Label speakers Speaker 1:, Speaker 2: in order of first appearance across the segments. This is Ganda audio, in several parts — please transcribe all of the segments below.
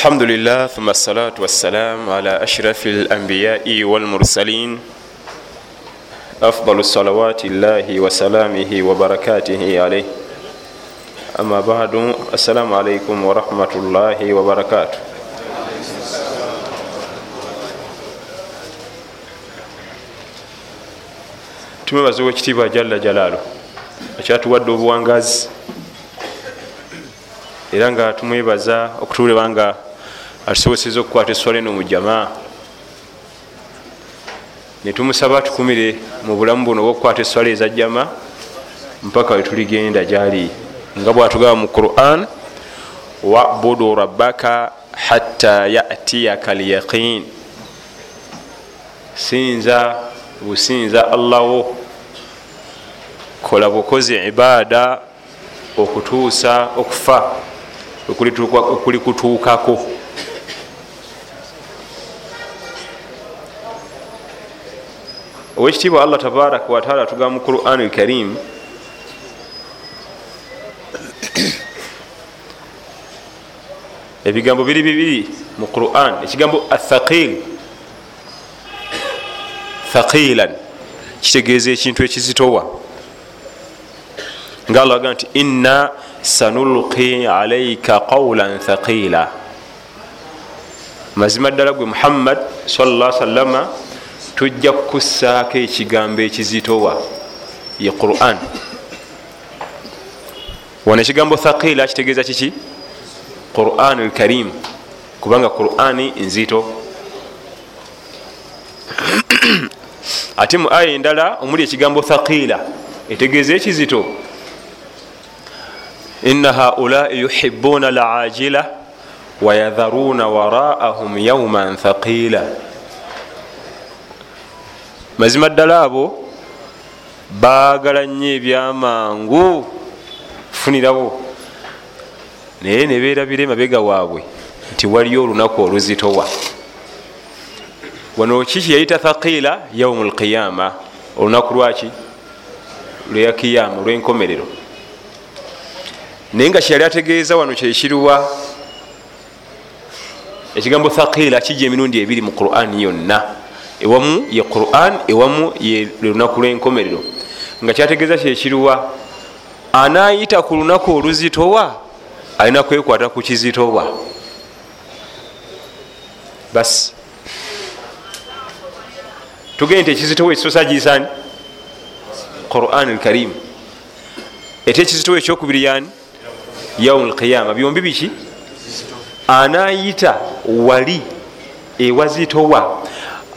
Speaker 1: الحمد لله ثم الصلاة والسلام على أشرف الأنبياء والمرسلين أفضل صلوات الله وسلامه وبركاته عليه أما بعد السلام عليكم ورحمة الله وبركاته tumubaze owekitiibwa jalla jalaalo akyatuwadde obuwangazi era nga tumwebaza okutuulebanga atusoboseza okukwata eswala eno mu jamaa netumusaba tukumire mu bulamu buno obwokukwata eswala eza jama mpaka wetuligenda gyali. Nga bwatugaba mu quran wabudu rabbaka hatta yatiyaka lyaqin sinza businza allahwo kola bukozi ibaada okutuusa okufa okuli owekitiibwa allah tabaraka wataala atugamba mu quran lkarim ebigambo biri bibiri mu quran ekigambo athaqil thaqilan kitegeeza ekintu ekizitowa. Nga allah agamba nti inna sanulqi alaika qawlan thaqila mazima ddala gwe muhammad salla salama tujja kukussaako ekigambo ekizitowa ye quran. Wano ekigambo thaqila kitegeeza kiki? Quran lkarim kubanga qurani nzito. Ate mu aya endala omuli ekigambo thaqila etegeeza ekizito. Ina haulai yuhibuna lajila wayadharuna waraahum yauman thaqila mazima ddala abo baagala nnyo ebyamangu funirawo naye nebeerabira emabega waabwe nti waliyo olunaku oluzitowa wano kiki yayita thaqila yaumu lqiyama olunaku lwaki lweyakiyama olwenkomerero naye nga kyeyali ategeeza wano kyekiruwa ekigambo thaqila kijja emirundi ebiri mu quran yonna ewamu ye quran ewamu ye lunaku lwenkomerero. Nga kyategeeza kyekiruwa anayita ku lunaku oluzitowa alina kwekwata ku kizitowa. Basi tugende nti ekizitowa ekisosa giisani quran lkarim ete ekizitowa ekyokubiri yani? Yaumu lqiyama byombi biki? Anayita wali ewazitowa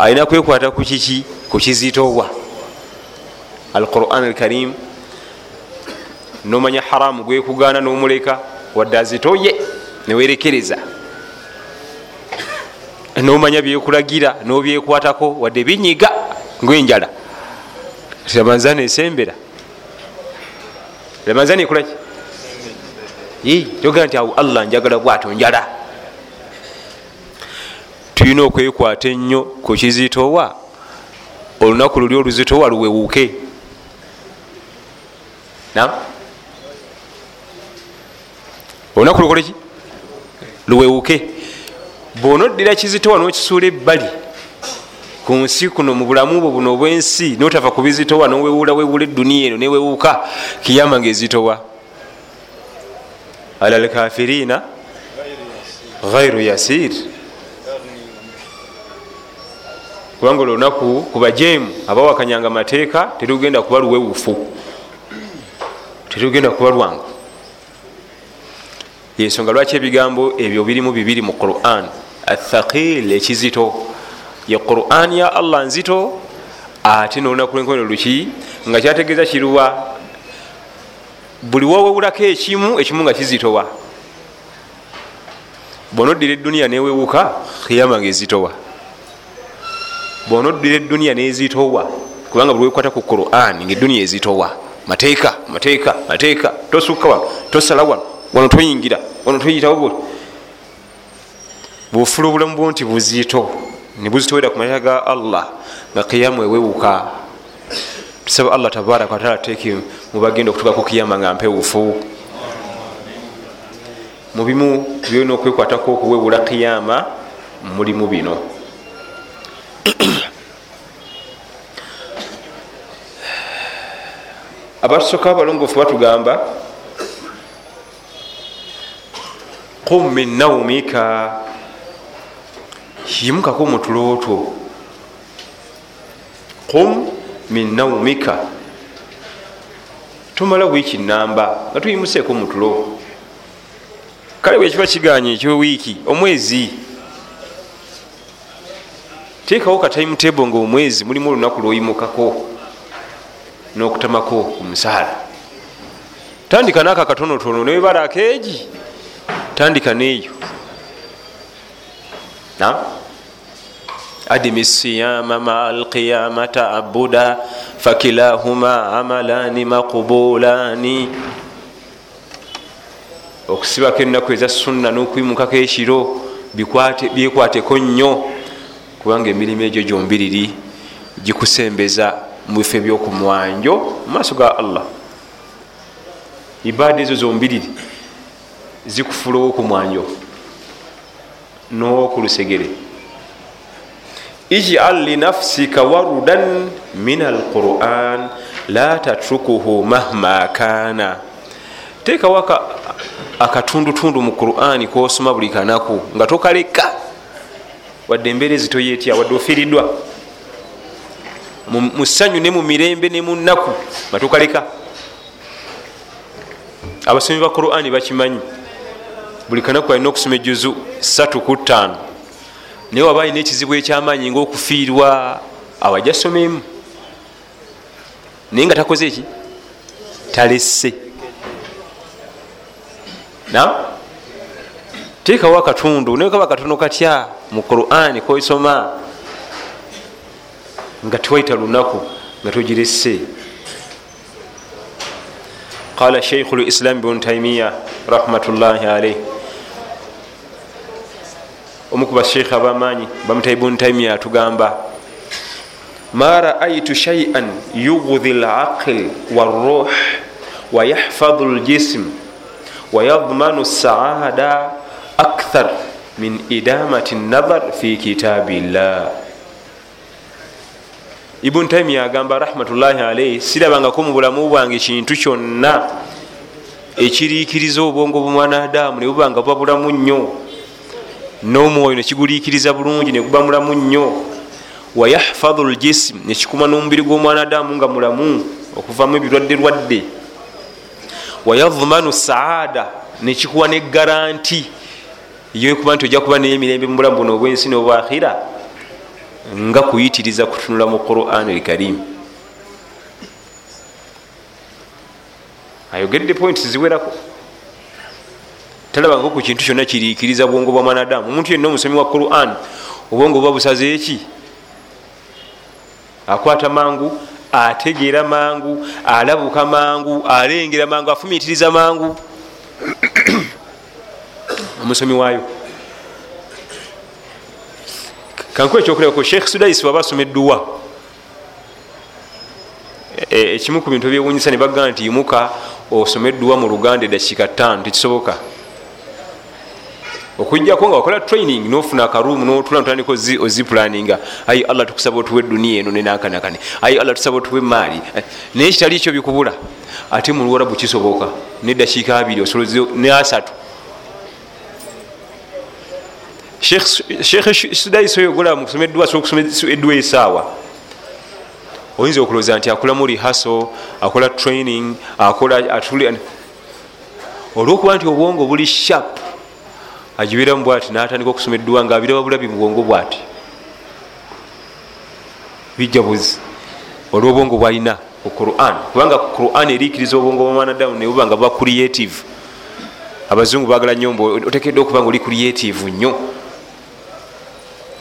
Speaker 1: alina kwekwata ku kiki? Ku kizitowa alquran alkarim. Nomanya haramu gwekugaana nomuleka wadde azitoye newerekereza nomanya byekulagira nobyekwatako wadde binyiga ngaenjala ramanzani esembera. Ramanzani ekolaki togaa nti awo allah njagala bwato njala tulina okwekwata ennyo ku kizitowa olunaku luli oluzitowa luwewuke olunaku lukoleki luwewuke bwonoddira kizitowa nokisuula ebbali ku nsi kuno mu bulamu bwo buno obwensi notava ku bizitowa nowewula wewula eduniya eno newewuka kiyama nga ezitowa ala lkafirina ghairu yasir kubanga olunaku kubajemu abawakanyanga mateeka terugenda kuba luwewufu. Terugenda kuba lwangu. Yensonga lwaki ebigambo ebyo birimu bibiri mu quran? Athaqil ekizito. Ye quran ya allah nzito ate nolunaku lwenkono luki nga kyategeeza kiruwa buli wowewulako ekimu ekimu nga kizitowa. Bonoddira eduniya newewuka khiyama nga ezitowa bonoddira eduniya nezitowa kubanga buli wekwata ku quran nga eduniya ezitowa mateeka mateeka mateeka tosukka wano tosala wano wano toyingira wano toyitawo buli bufula obulamu bwo nti buzito nebuzitowera ku mateeka ga allah nga kiyamu ewewuka. Tusaba allah tabaraka wataala teeke mubagenda okutuka ku kiyama nga mpewufu mubimu byolina okwekwatako okuwebula kiyama mulimu bino abatusooka abalongoofu batugamba qum min naumika yimukako mutulooto qum min naumika tumala wiiki namba nga tuyimuseeko mutulo kale bwekiba kiganya ekyowiiki omwezi teekawo katime table nga omwezi mulimu olunaku lwoyimukako n'okutamako ku musaala tandika naaka katonotono nebibala akeegi tandika neeyo adimi siyama maa alqiyama taabuda fakilahuma amalani maqbulani. Okusibako ennaku eza sunna n'okwimukako ekiro byekwateko nnyo kubanga emirimu egyo gyombiriri gikusembeza mu bifo ebyokumwanjo mu maaso ga allah. Ibaada ezo zombiriri zikufula owokumwanjo n'owokulusegere. Ijal linafsika warudan min alquran la tatrukuhu mahma kana. Teekawo akatundutundu mu qurani kosoma buli kanaku nga tokaleka wadde embeera ezitoyetya wadde ofiiriddwa. Mu ssanyu ne mu mirembe ne mu nnaku nga tokaleka abasomi ba qurani bakimanyi buli kanaku alina okusoma ejuzu 3 ku 5 naye waba alina ekizibu ekyamaanyi ngaokufiirwa awajasomemu naye nga takoze eki talese. Na teekawo akatundu naye kaba katono katya? Mu qurani koisoma nga tiwaita lunaku nga togirese qala sheikhu lislam bnu taimiya rahmatullahi alaih omukuba sheikh abamanyi bamutai bnu taimiya atugamba ma raaitu shaian yughi laqil waruh wayahfadhu ljism wayadmanu saada akthar min idamati nadhar fi kitabillah ibuni taimiya agamba rahmatullahi alaihi sirabangako mu bulamu bwange kintu kyonna ekiriikiriza obwongo bumwanadamu ne bubanga buba bulamu nnyo. N'omwoyo nekiguliikiriza bulungi neguba mulamu nnyo. Wayahfadhu ljism nekikuma n'omubiri gw'omwanadamu nga mulamu okuvamu ebirwadde lwadde. Wayadhmanu saada nekikuwa ne garanti yokuba nti ojja kuba neyemirembe mu bulamu buno obwensi n'obwakhira nga kuyitiriza kutunula mu quran elkarim ayogedde points ziwerako. Talabangako ku kintu kyonna kiriikiriza bwongo bwa mwanadamu. Omuntu yenna omusomi wa quran obwongo buba busaze eki akwata mangu ategeera mangu alabuka mangu alengera mangu afumitiriza mangu omusomi waayo. Kankuwa ekyokulabako sheikh sudais waba asoma edduwa ekimu ku bintu ebyewunyisa ne bagamba nti yimuka osome edduwa mu luganda edakiika ttaano tekisoboka. Okujjako nga wakola training nofuna akarumu notula notandika ozipulaninga ayi allah tukusaba otuwe eduniya eno nenakanakane ayi allah tusaba otuwe emaali. Naye kitali ekyo bikubula ate mu luwarabu kisoboka nedakiika abiri osoloze ne asatu sheekh sudais oyo ogolaba mukusoma edduwa asobola okusoma edduwa esaawa. Oyinza okulowooza nti akolamu rihaso akola training akola atuli olwokuba nti obwongo buli shap agibiramu bwati natandika okusoma edduwa nga abiraba bulabi mu bwongo bwati. Bijja buzi. Olwobwongo bwalina ku quran kubanga quran eriikiriza obwongo bwamwanadamu nebuba nga buba creative. Abazungu bagala nyo mbu otekedde okuba nga oli creative nnyo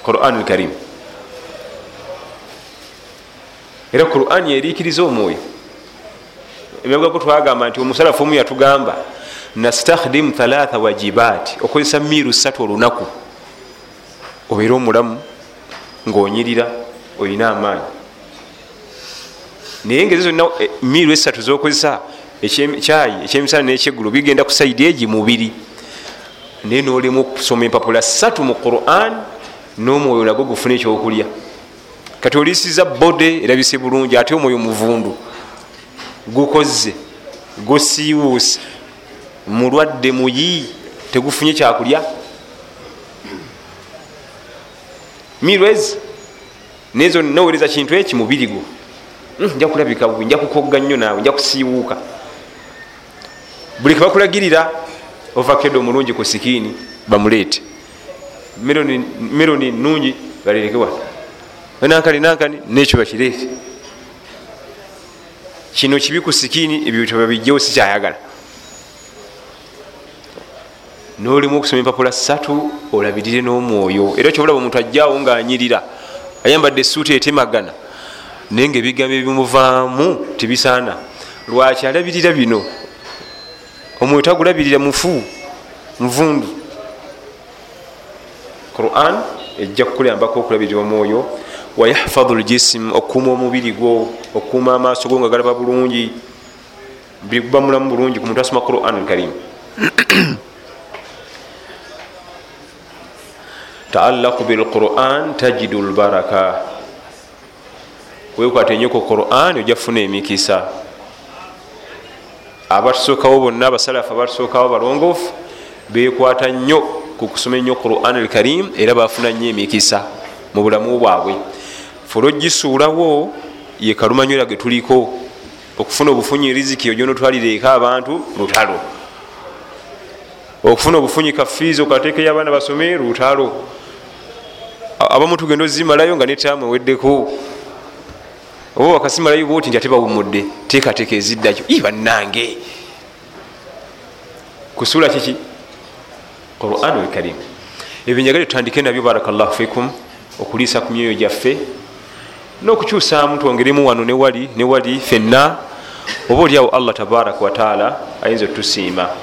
Speaker 1: quran lkarim era quran yeriikiriza omwoyo. Emyagako twagamba nti omusalafu omu yatugamba nastakhdim thalatha wajibat. Okozesa miiru satu olunaku. Obeire omulamu ngaonyirira olina amaanyi. Naye ngezi zonna miiru esatu zokozesa ekyayi ekyemisana nekyeggulu bigenda ku saidi egi mubiri. Naye nolemu okusoma empapula satu mu quran n'omwoyo nagwo gufuna ekyokulya. Kati olisiza bode erabise bulungi ate omwoyo muvundu gukoze gosiiwuuse mulwadde muyi tegufunye kyakulya? Mirwez nezo nowereza kintu eki mubiri gwo hmm, nja kulabika bubi nja kukogga nnyo naawe nja kusiiwuuka. Buli kebakulagirira ovakedo omulungi ku sikiini bamuleete meroni nungi balerekewa nankani nankani nekyo bakireete kino kibi ku sikiini ebyo tebabijjewo sikyayagala. Nolimu okusoma empapula satu olabirire n'omwoyo. Era kyobulaba omuntu ajjaawo ngaanyirira ayambadde esuuti etemagana. Naye nga ebigambo ebimuvaamu tebisaana. Lwaki alabirira bino? Omwoyo tagulabirira mufu muvundu quran ejja kukulyambako okulabirira omwoyo. Wayahfadhu ljism okukuuma omubiri gwo okukuuma amaaso go nga galaba bulungi. Biri guba mulamu bulungi ku muntu asoma quran alkarim. Taalaku bilquran tajidu lbaraka wekwata enyo ku quran ojja kufuna emikisa abatusookawo bonna abasalafu abatusookawo balongoofu bekwata nnyo ku kusoma ennyo quran alkarim era bafuna nnyo emikisa mu bulamu bwabwe. Fula ogisuulawo ye kalumanywera ge tuliko okufuna obufunyi riziki ojonotwalira eka abantu lutalo. Okufuna obufunyi kafiizi okateekeyo abaana basome lutalo. Abamu tugenda ozimalayo nga netamu eweddeko. Oba wakasimalayo boti nti ate bawumudde teekateeka eziddayo i bannange. Kusula kiki quran alkarim ebyenjagale tutandike nabyo barakallahu fikum okuliisa ku myoyo gyaffe n'okukyusaamu twongeremu wano newali newali fenna oba oliawo allah tabaraka wataala ayinza otusiima.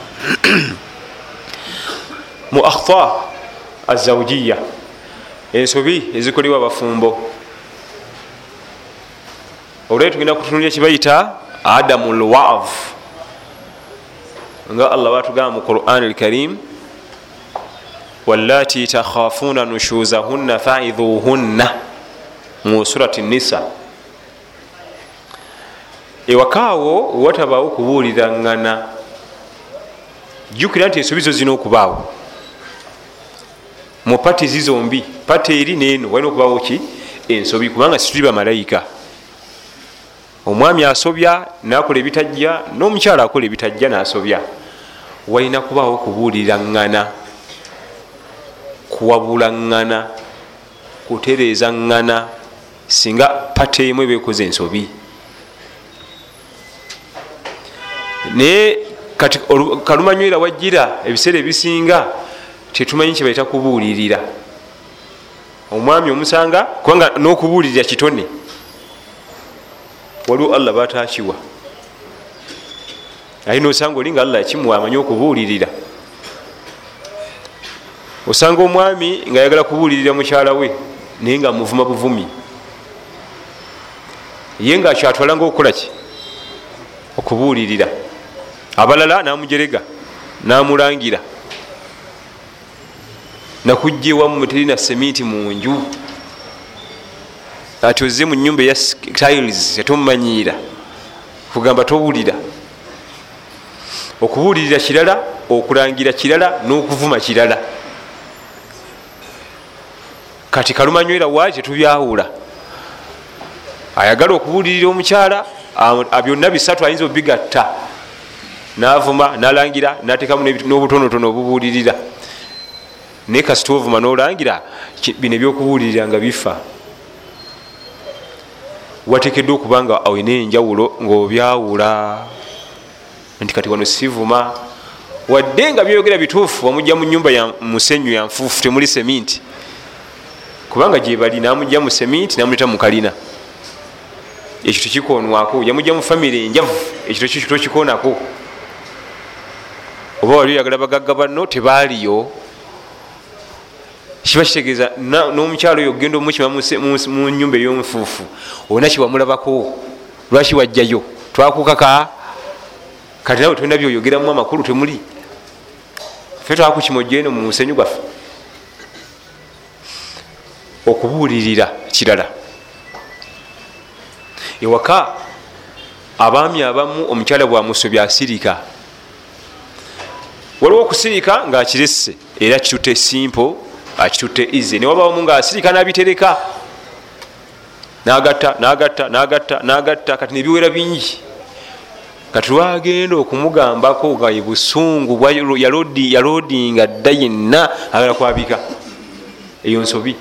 Speaker 1: Mu akhta azawujiya ensobi ezikolebwa abafumbo. Olwali tugenda kutunulya kibayita adamu lwav nga allah batugamba mu quran alkarim wallati takhafuna nushuzahunna faidhuhunna. Mu surati nisa. Ewakaawo watabaawo kubuulirangana jjukira nti ensobizo zina okubaawo. Mu pati zizombi pati eri neeno walina okubaawo ki? Ensobi kubanga situli bamalayika omwami asobya nakola ebitajja n'omukyala akola ebitajja nasobya. Walina kubaawo kubuulirangana kuwabulangana kutereezangana singa pata emu ebekoze ensobi. Naye kati kalumanywera wajjira ebiseera ebisinga tetumanyi kyebaita kubuulirira. Omwami omusanga kubanga n'okubuulirira kitone. Waliwo allah batakiwa. Aye nosanga oli nga allah yakimuwa amanyi okubuulirira osanga omwami nga ayagala kubuulirira mukyala we naye nga muvuma buvumi. Ye nga kyatwalanga okukolaki okubuulirira. Abalala namujerega namulangira. Nakujja ewamu terina seminti munju ati ozze mu nyumba eya tiles yatomumanyiira kugamba towulira. Okubuulirira kirala okulangira kirala n'okuvuma kirala kati kalumanywera waali tetubyawula ayagala okubuulirira omukyala byonna bisatu ayinza obigatta navuma nalangira natekamu n'obutonotono obubuulirira. Naye kasita ovuma nolangira bino ebyokubuulirira nga bifa. Watekedde okuba nga olina enjawulo ngaobyawula nti kati wano sivuma. Wadde nga byoyogera bituufu wamujja mu nyumba musenyu yanfuufu temuli seminti kubanga gyebali namujja mu seminti namuleta mukalina ekyo tekikonwako yamujja mu famire enjavu ekyo tokikonako oba wali oyagala bagagga banno tebaaliyo. Kiba kitegeeza n'omukyalo oyo ogenda omukima mu nyumba ey'omufuufu olina kiwamulabako lwaki wajjayo? Twakukaka kati nawe tolina byoyogeramu amakulu temuli. Fe twakukimojeno mu musenyu gwaffe okubuulirira kirala. Ewaka abaami abamu omukyala bwamusobya asirika waliwo okusirika ngaakirese era kitute simple akitute easy newabawomu ngaasirika nabitereka. Nagatta nagatta nagatta nagatta kati nebiwera bingi. Kati lwagenda okumugambako nga busungu yalodinga dda yenna agala kwabika. Eyo nsobi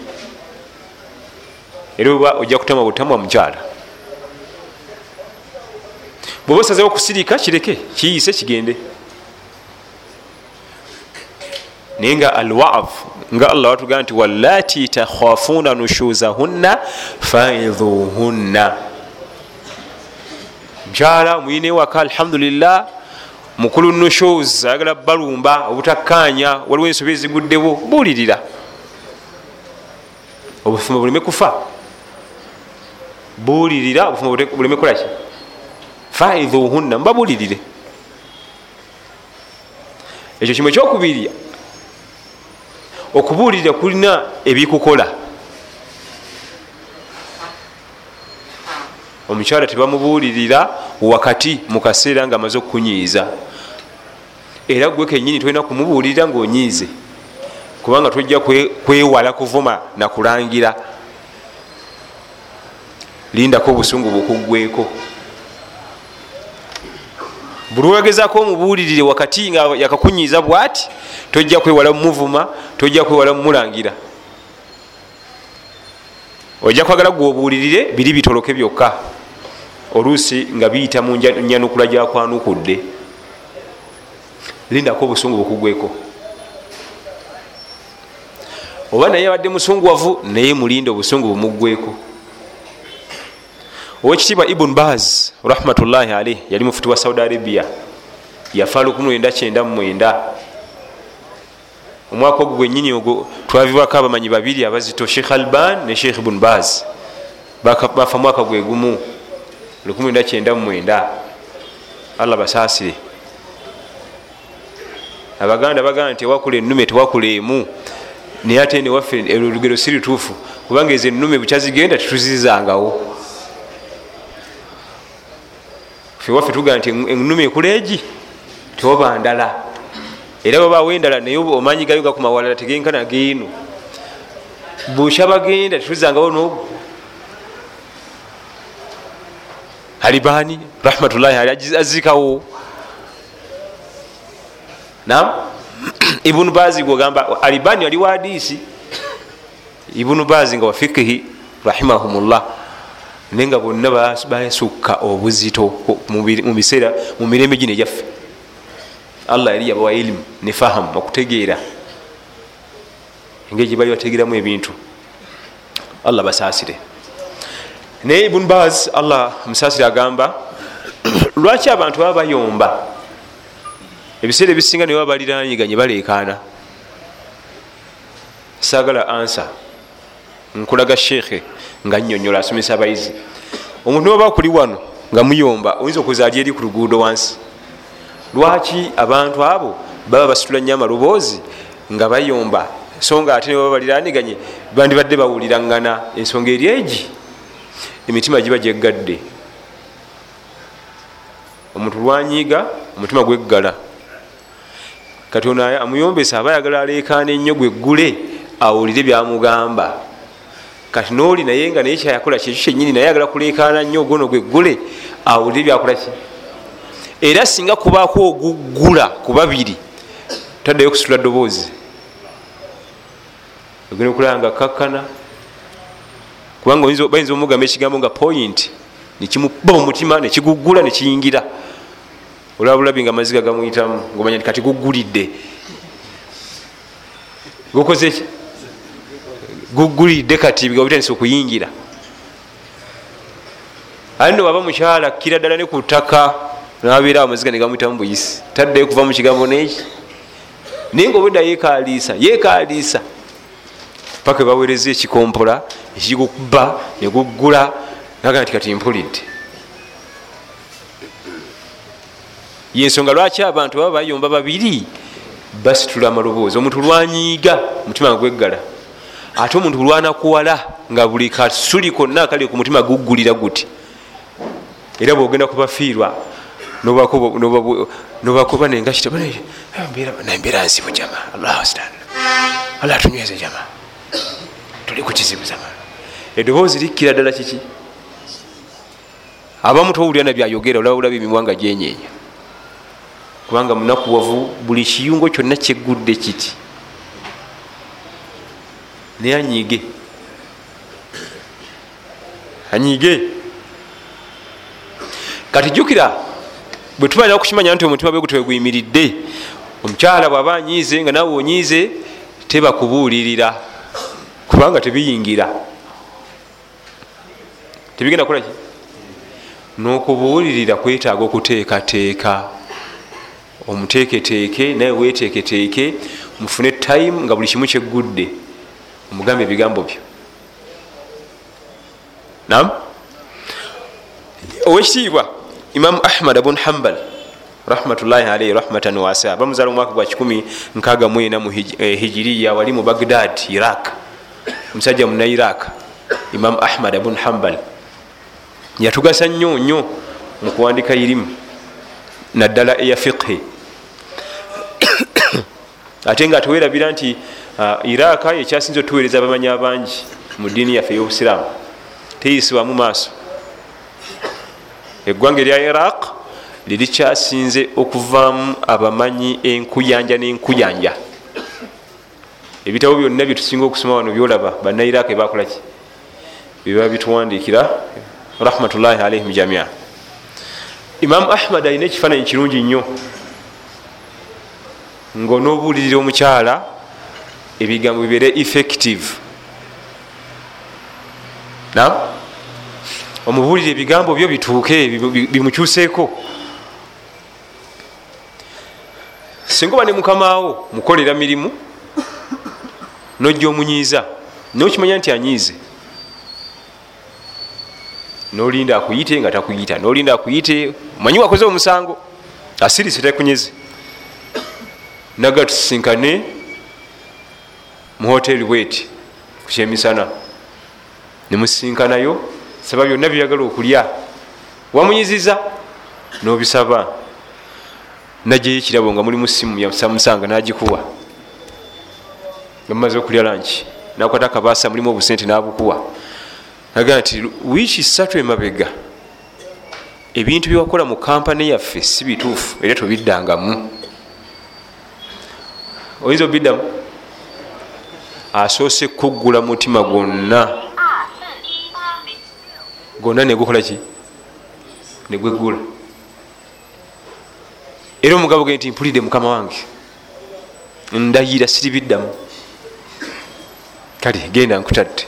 Speaker 1: era oba ojja kutama butamwa mukyala. Bweoba osazeho okusirika kireke kiyise kigende. Naye nga alwaaf nga allah watugaa nti walati takhafuna nushuzahunna faidhuhunna. Mukyala muyina ewaka alhamdulillah mukulu nushuz ayagala balumba obutakkaanya waliwo ensobi eziguddewo buulirira. Obufuma buleme kufa buulirira obufuma buleme kulaki faidhuhunna mubabulirire ekyo kimu ekyokubiri okubuulirira kulina ebikukola. Omukyala tebamubuulirira wakati mukaseera nga amaze okukunyiiza. Era gwe kenyini tolina kumubuulirira ngaonyiize kubanga tojja kwewala kuvuma nakulangira lindako obusungu bukuggweko buli wegezako omubuulirire wakati nga yakakunyiiza bwati tojja kwewala mumuvuma tojja kwewala mumulangira ojja kwagala gweobuulirire biri bitoloke byokka. Oluusi nga biyita mu nyanukula gyakwanukudde lindako obusungu bukugweko oba naye abadde musunguwavu naye mulinde obusungu bumuggweko owekitiibwa ibun baz rahmatullahi alaih yali mufuti wa saudi arabia. Yafa 1999 omwaka ogwo gwenyini ogwo twavibwako abamanyi babiri abazito sheikh alban ne sheikh ibun baz. Bafa mwaka gwegumu 1999 allah basaasire. Abaganda bagamba nti ewakula enume tewakula emu naye ate newaffe olugero si lutuufu kubanga ezo enume bukyazigenda tetuzizangawo fewaffe tugaa nti enume ekula egi teoba ndala. Era babaawo endala naye omanyi gayo gakumawalala tegenkana geeno busha bagenda tetuzangawo nogo alibani rahmatullahi ali azikawo nam ibunu bazi gwogamba alibani ali wa hadisi ibunu bazi nga wafikihi rahimahumullah naye nga bonna basukka obuzito mubiseera mu mirembe gino egyaffe. Allah yali yabawa ilimu ne fahamu okutegeera. Engeri gyebali bategeeramu ebintu. Allah basaasire. Naye ibunu baz allah musaasire agamba lwaki abantu baba bayomba? Ebiseera ebisinga ne baba baliranyiganye baleekaana. Saagala ansa nkulaga sheekhe nga nyonyola asomesa abayizi. Omuntu waba kuli wano nga muyomba oyinza okuzaali eri ku luguudo wansi. Lwaki abantu abo baba basitula nnyo amaloboozi nga bayomba? So nga ate nebaba baliraniganye bandibadde bawulirangana ensonga eri egi. Emitima giba gyeggadde omuntu lwanyiiga omutima gweggala kati ono amuyombesa aba ayagala aleekaana ennyo gweggule awulire byamugamba kati nooli naye nga naye kyayakola kyekyo kyenyini naye ayagala kuleekaana nnyo ogono gweggule awulire byakolaki era singa kubaako oguggula ku babiri taddayo kusitula ddoboozi. Ogenda okulaba nga kakkana kubanga bayinza omugamba ekigambo nga point nekimuba mumutima nekiguggula nekiyingira olwabulabi nga amaziga gamuyitamu ngaomanya kati guggulidde. Gukoze ki guggulidde kati bigabutandisa okuyingira. Ali no waba mukyala kira ddala ne ku ttaka nabeera amaziga negamuyitamu buyisi. Taddayo kuva mu kigambo neki. Naye nga obwedda yekaliisa yekaliisa paka bawereza ekikompola ekigukuba neguggula naga nti kati mpulidde. Yensonga lwaki abantu baba bayomba babiri? Basitula amaloboozi. Omuntu lwanyiiga mutima nga gweggala ate omuntu lwanakuwala nga buli kasuli konna akali ku mutima guggulira guti. Era bwogenda kubafiirwa nobakuba nengakitambeera nsibu jama allah atunyweze jama. Tuli ku kizibu zama. Eddoboozi likkira ddala kiki? Abamu towulira na byayogera olaba olaba emimwa nga gyenyeenya. Kubanga munakuwavu buli kiyungo kyonna kyeggudde kiti naye anyiige anyiige kati jjukira bwe tumalira okukimanya nti omutima bwe gutwe guyimiridde omukyala bw'aba anyiize nga nawe onyiize tebakubuulirira kubanga tebiyingira. Tebigenda kukolaki n'okubuulirira kwetaaga okuteekateeka. Omuteeketeeke naye weteeketeeke mufune time nga buli kimu kyeggudde omugambe ebigambo byo. Nam owekitiibwa imamu ahmad abun hambal rahmatullahi alaihi rahmatan wasa bamuzaala omwaka gwa 164 mu hijiriya wali mu bagdad iraq. Omusajja muna iraq imamu ahmad abun hambal yatugasa nnyo nnyo mu kuwandika irimu naddala eya fiqhi. Ate nga tewerabira nti uh, iraka ekyasinza otuweereza abamanyi abangi mu ddiini yaffe ey'obusiraamu. Teyisibwamu maaso. Eggwanga erya iraq lirikyasinze okuvaamu abamanyi enkuyanja n'enkuyanja. Ebitabo byonna byetusinga okusoma wano byolaba banna iraq ebakolaki biba bituwandiikira rahmatullahi alaihim jamia. Imamu ahmad alina ekifaananyi kirungi nnyo. Ngaonoobuulirira omukyala ebigambo bibeere effective. Nam omubuulire ebigambo byo bituuke bimukyuseeko. Singa oba ne mukamaawo mukolera mirimu nojja omunyiiza naye okimanya nti anyiize nolinda akuyite nga takuyita nolinda akuyite manyi wakoze omusango? Asirise takunyeze. Naga tusinkane muhoteri bweti kukyemisana nemusinkanayo saba byonna byeyagala okulya. Wamunyiziza nobisaba. Najeyo ekirabo nga mulimu simu yasamusanga nagikuwa. Gamumaze okulya lanki nakwata akabasa mulimu obusente nabukuwa. Agaa nti wiiki ssatu emabega ebintu byewakola mu kampani yaffe si bituufu era tobiddangamu. Oyinza obiddamu asoose kuggula mutima gwonna. Gwonna negukola ki? Negwegula era omugabo ge nti mpulidde mukama wange. Ndayira siribiddamu. Kale genda nkutadde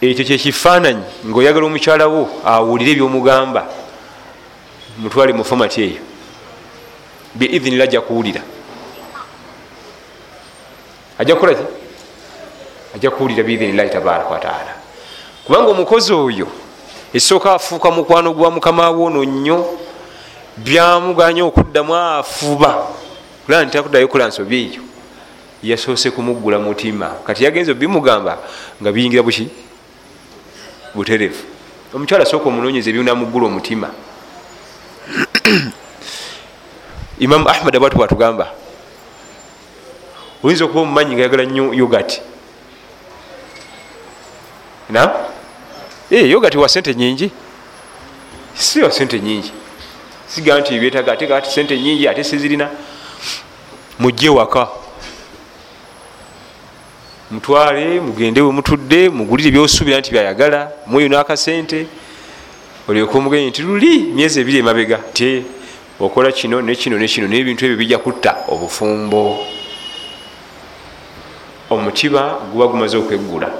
Speaker 1: ekyo kyekifaananyi ngaoyagala omukyala wo awulire ebyomugamba mutwale mu fomati eyo. Biidhinila ajja kuwulira ajja kukolaki ajja kuwulira biidhinillahi tabaraka wataala kubanga omukozi oyo esooka afuuka mukwano gwa mukama woono nnyo byamuganya okuddamu afuba. Kulaba nti takuddayo kola nsobi eyo. Yasoose kumuggula mutima. Kati yagenza bimugamba nga biyingira buki? Buterevu omukyala sooka omunonyeza ebyonamuggula omutima. Imamu ahmad abwatu bwatugamba oyinza okuba omumanyi nga yagala nnyo yogati na? E, yogati wa sente nyingi si wa sente nyingi sigaa nti byetaga ate kati sente nyingi ate sizirina. Mujje waka. Mutwale mugende wemutudde mugulire byosuubira nti byayagala mweyo nakasente. Olyoka omugenyi nti luli myezi ebiri emabega ti okola kino nekino nekino nebintu ebyo bijja kutta obufumbo omutima guba gumaze okweggula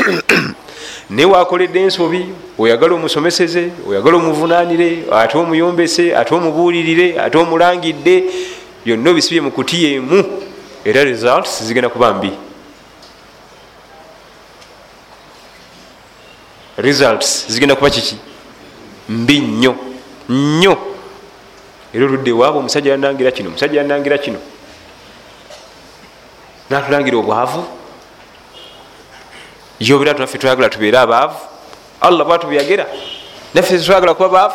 Speaker 1: naye wakoledde ensobi oyagala omusomeseze oyagala omuvunanire ate omuyombese ate omubuulirire ate omulangidde byonna obisibye mu kuti yemu era results zigenda kuba mbi. Results zigenda kuba kiki? Mbi nnyo nnyo. Era oludde ewaabwe omusajja yanangira kino omusajja yanangira kino natulangira obwavu. Yobera tunaffe twagala tubeere abaavu. Allah bwatubeyagera naffe twagala kuba baavu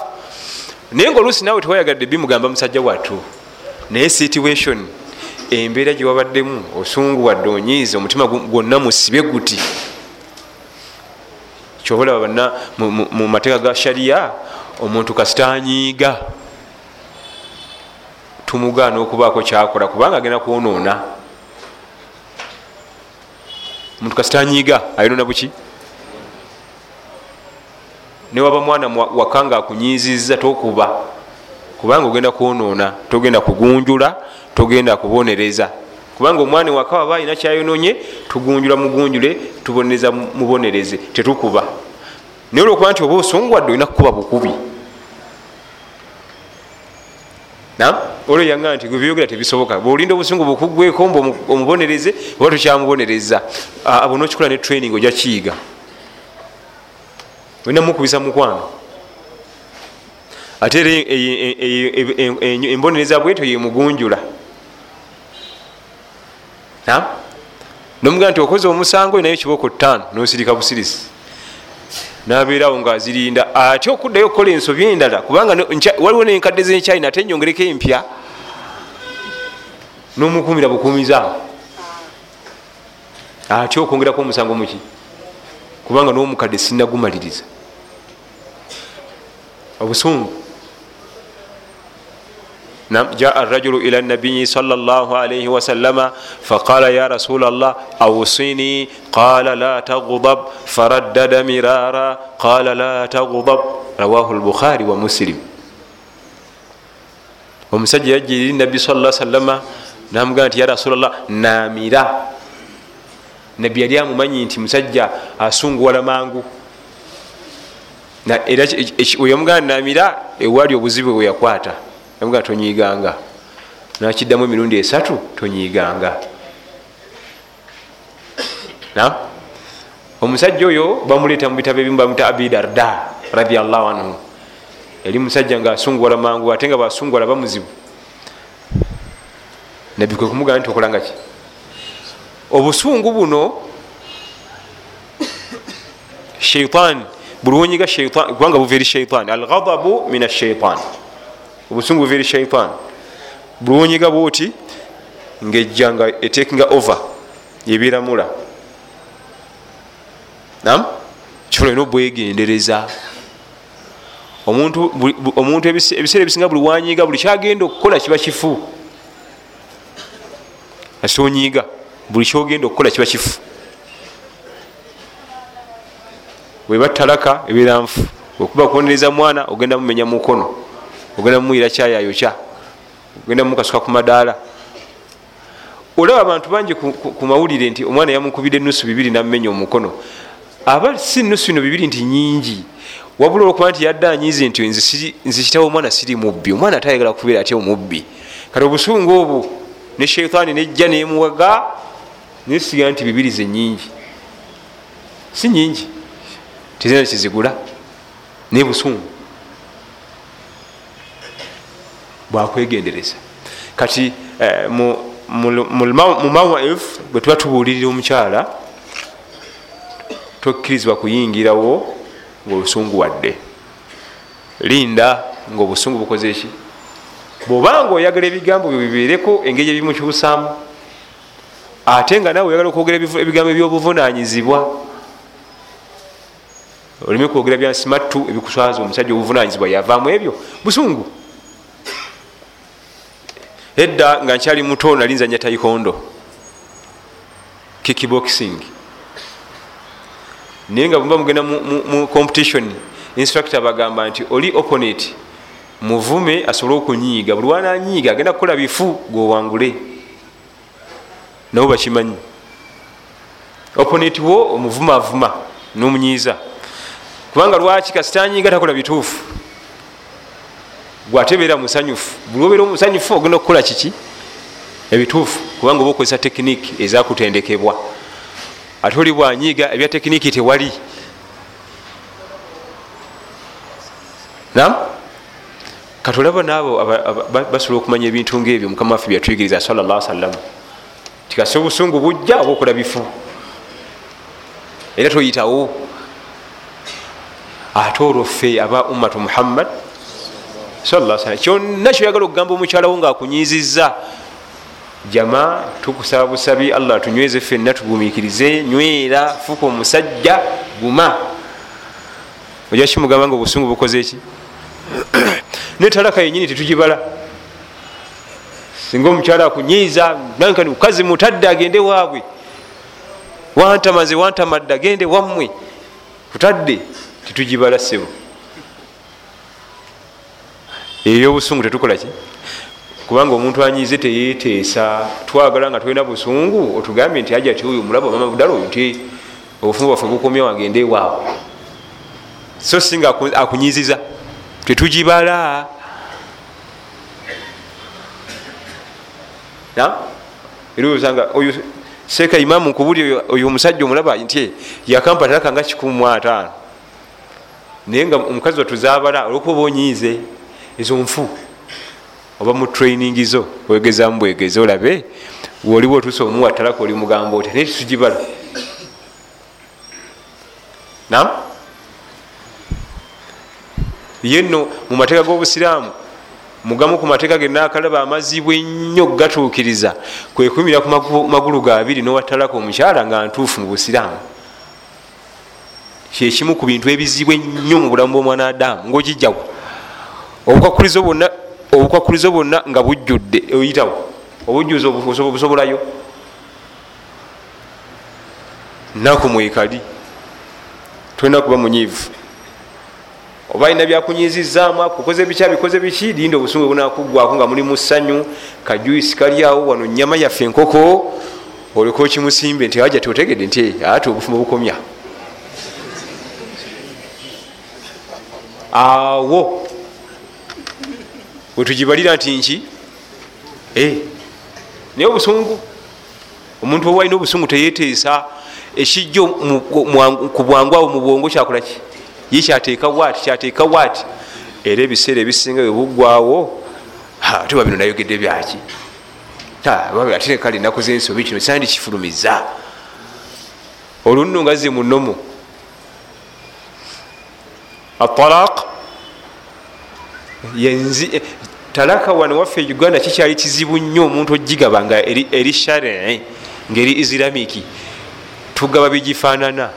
Speaker 1: naye nga oluusi naawe tewayagadde bimugamba musajja wattu. Naye situation embeera gyewabaddemu osungu wadde onyiiza omutima gwonna musibe guti. Kyobalaba banna mu mateeka ga shariya omuntu kasitanyiiga tumugaana okubaako kyakola kubanga agenda kwonoona omuntu kasitanyiiga ayonona buki? Newaba mwana waka nga akunyiziza tokuba. Kubanga ogenda kwonoona togenda kugunjula togenda kubonereza. Kubanga omwana waka waba alina kyayononye tugunjula mugunjule tubonereza mubonereze tetukuba. Naye olwokuba nti oba osonguwadde olina kukuba bukubi olwo yanga nti byogera tebisoboka. Bwolinda obusungu bukugweko mb omubonereze oba tukyamubonereza abo nokikola ne training oja kiyiga. Olina mukubisa mukwano ate era embonereza bwetyo yemugunjula nomugaa nti okoze omusango nayo kiboko ttaano nosirika busirisi. Nabeerawo ngaazirinda ate okuddayo okukola ensobi endala kubanga waliwo nenkadde zekyina ate nyongereko empya nomukumira bukumiza ate okwongerako omusango muki kubanga nomukadde sinagumaliriza. Obusungu. Jaa rajulu ila nabiyi sal llah alaihi wasalama faqala ya rasul llah ausini qala la tagdab faraddada mirara. Qala la tagdab rawahu lbukhari wa muslim. Omusajja yajja eri nabbi sa salama namugaa nti ya rasulllah namira nabbi yali amumanyi nti musajja asunguwala mangu era weyamugaa namira ewali obuzibu bweyakwata yamugaa tonyiganga nakiddamu emirundi esatu tonyiganga omusajja oyo bamuleeta mubitabo ebimu bamuta abidarda radiallahu anhu. Yali musajja nga asunguwala mangu ate nga basunguwala bamuzibu nabbi kwe kumugamba nti okolanga ki? Obusungu buno sheitan bulwonyiga sheitan kubanga buva eri sheitan. Alghadabu min asheitan obusungu buva eri sheitan. Bulwonyiga bwoti ngaejja nga etekinga over yebiramula nam kikola olina obwegendereza. Omuntu ebiseera ebisinga buli wanyiga buli kyagenda okukola kiba kifu asitonyiiga buli kyogenda okukola kiba kifu. Weba talaka ebeera nfu. Okuba kubonereza mwana ogenda mumenya mukono. Ogenda mumuyira kyayayokya ogenda mumukasuka ku madaala. Olaba abantu bangi ku mawulire nti omwana yamukubira enusu bibiri namumenya omukono. Aba si nusu ino bibiri nti nyingi wabula olwokuba nti yadde anyize nti nze kitawo omwana siri mubbi. Omwana atayagala kubeera atya omubbi. Kati obusungu obwo ne sheitaani nejja nemuwaga nesiga nti bibiri ze nyingi si nyingi tizina kizigula naye busungu. Bwakwegendereza. Kati mu mawaif bwe tuba tubuulirira omukyala tokkirizibwa kuyingirawo ngaolusungu wadde. Linda ngaobusungu bukoze eki bwobanga oyagala ebigambo byo bibeereko engeri ebimukyusaamu ate nga nawe oyagala okwogera ebigambo ebyobuvunanyizibwa oleme kwogera byansimattu ebikuswaza omusajja obuvunanyizibwa yavaamu ebyo? Busungu. Edda nga nkyali muto nali nzanya taikondo. Kikiboxing naye nga bwemuba mugenda mu competition instructor bagamba nti oli opponent muvume asobole okunyiiga. Buli wananyiiga agenda kukola bifu gwowangule. Nabo bakimanyi opponent wo omuvuma avuma nomunyiiza. Kubanga lwaki kasitanyiiga takola bituufu? Gwatebeera musanyufu. Buli obeera omusanyufu ogenda okukola kiki? Ebituufu. Kubanga oba okozesa tekiniki ezakutendekebwa. Ate oli bwanyiiga ebya tekiniki tewali. Nam katolaba naabo basobola okumanya ebintu ngaebyo mukama waffe byatuyigiriza salllah salam tikasi obusungu bujja oba okola bifu? Era toyitawo? Ate olwo ffe aba ummatu muhammad kyonna kyoyagala okugamba omukyalawo ngaakunyiziza jama tukusaba busabi allah tunyweze ffenna tugumikirize nywera fuka omusajja guma. Oja kimugamba nga obusungu bukoze eki netalaka yenyini tetugibala. Singa omukyala akunyiiza nankani mukazi mutadde agende waabwe. Wantamaze wantamadde agende wammwe. Kutadde tetugibala sebo eyobusungu tetukolaki kubanga omuntu anyize teyeteesa twagala nga tulina busungu otugambye nti aja ti oyo mulaba mama budala oyo nti obufumu bwaffe bukomya wagende ewaabwe so singa akunyiziza tetugibala. Eroosanga oyo seeka imamu nkubuli oyo omusajja omulaba nti yakampatalaka nga kikumu ataano. Naye nga omukazi watuzabala olwokuba onyiize ezo nfu oba mu training zo wegezamu bwegeze olabe woliwo otuusa omuwatalaka oli mugamba oti naye tetugibala. Nam ye nno mu mateeka g'obusiraamu mugamu ku mateeka genakalaba amazibwa ennyo gatuukiriza kwekumira ku magulu gabiri nowatalaka omukyala nga ntuufu mu busiraamu. Kyekimu ku bintu ebizibwa ennyo mu bulamu bwomwana adamu ngaogijjawo obukwakulizo bwonna obukwakulizo bwonna nga bujjudde oyitawo? Obujjuzi obusobolayo naku mwekali tulina kuba munyiivu oba alina byakunyizizaamu akukoze bikya bikoze biki linda obusungu bunakugwako nga muli musanyu kajuisi kaliawo wano nyama yaffe enkoko. Oleko kimusimbe nti aja totegedde nti ate obufumu bukomya. Awo. Wetugibalira nti nki naye obusungu omuntu oba alina obusungu teyeteesa ekijjo ku bwangu awo mu bwongo kyakolaki ye kyateeka waati kyateeka waati. Era ebiseera ebisinga bwebugwawo tuba bino nayogedde byaki? Ate kale enaku zensobi kino sandi kifulumiza. Olunno nga ze munomu atalaq yenzi talaka wano waffe uganda kikyali kizibu nnyo omuntu ogigaba nga eri shari ngaeri islamiki tugaba bigifaanana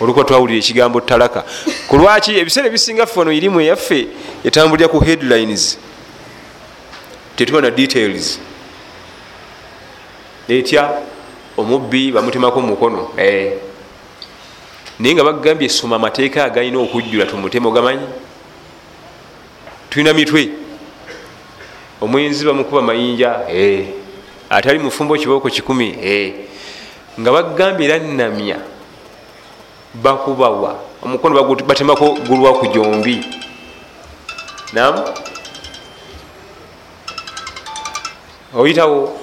Speaker 1: olukuba twawulira ekigambo talaka kulwaki ebiseera ebisinga ffe wano irimu eyaffe etambulira ku headlines tetuba na details. Etya? Omubbi bamutemako mumukono naye nga bagambye soma amateeka agalina okujjula tumutemo gamanyi? Tulina mitwe. Omwenzi bamukuba mayinja atali mufumbo kibooko kikumi nga bagambye era namya bakubawa. Omukono batemako gulwa ku jombi. Nam oyitawo?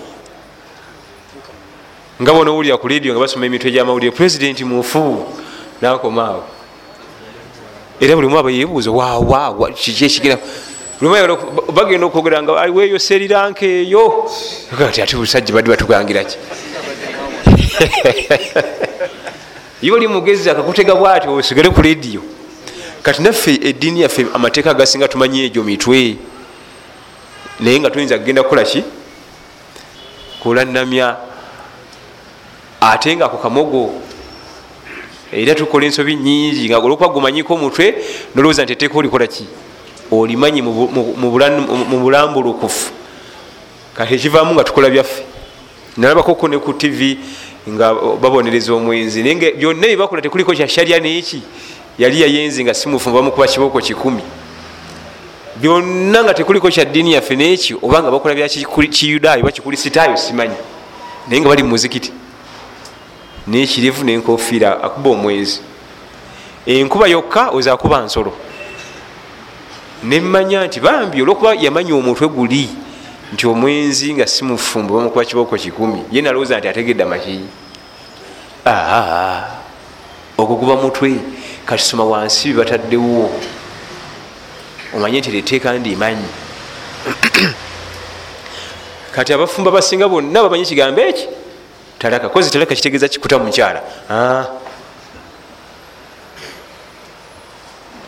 Speaker 1: Nga bona owulira ku ledio nga basoma emitwe gyamawulire pulezidenti mufu nakomaawo era buli mwaba yebuuza wawa kiki ekigenda bagenda okwogera nga aliweeyo seriranka eyo? Ti ate busajja badde batugangiraki ye oli mugezi akakutega bwati osigale ku lediyo kati naffe eddiini yaffe amateeka agasinga tumanyi egyo mitwe. Naye nga tuyinza kugenda kukolaki kulanamya ate nga ku kamogo era tukola ensobi nyingi nga olwokuba gumanyiko omutwe nolowooza nti eteeka olikolaki olimanyi mu bulambulukufu. Kati ekivaamu nga tukola byaffe. Nalabakoko ne ku tv nga babonereza omwenzi naye nga byonna byebakola tekuliko kyasharya neeki yali yayenzi nga simufumba bamukuba kibooko kikumi. Byonna nga tekuliko kya ddiini yaffe neekyo oba nga bakola byakiyudaayo oba kikulisitaayo simanyi. Naye nga bali mumuzikiti nekirivu nenkofiira akuba omwezi. Enkuba yokka oza akuba nsolo. Nemanya nti bambi olwokuba yamanya omutwe guli nti omwenzi nga simufumba bamukuba kibooko kikumi ye nalowooza nti ategedde amakiyi ogwo guba mutwe. Katisoma wansi bibataddewo omanye nti leteeka ndimanyi. Kati abafumba basinga bonna bamanyi kigambo eki? Talaka. Kozi talaka kitegeeza kikuta mukyala.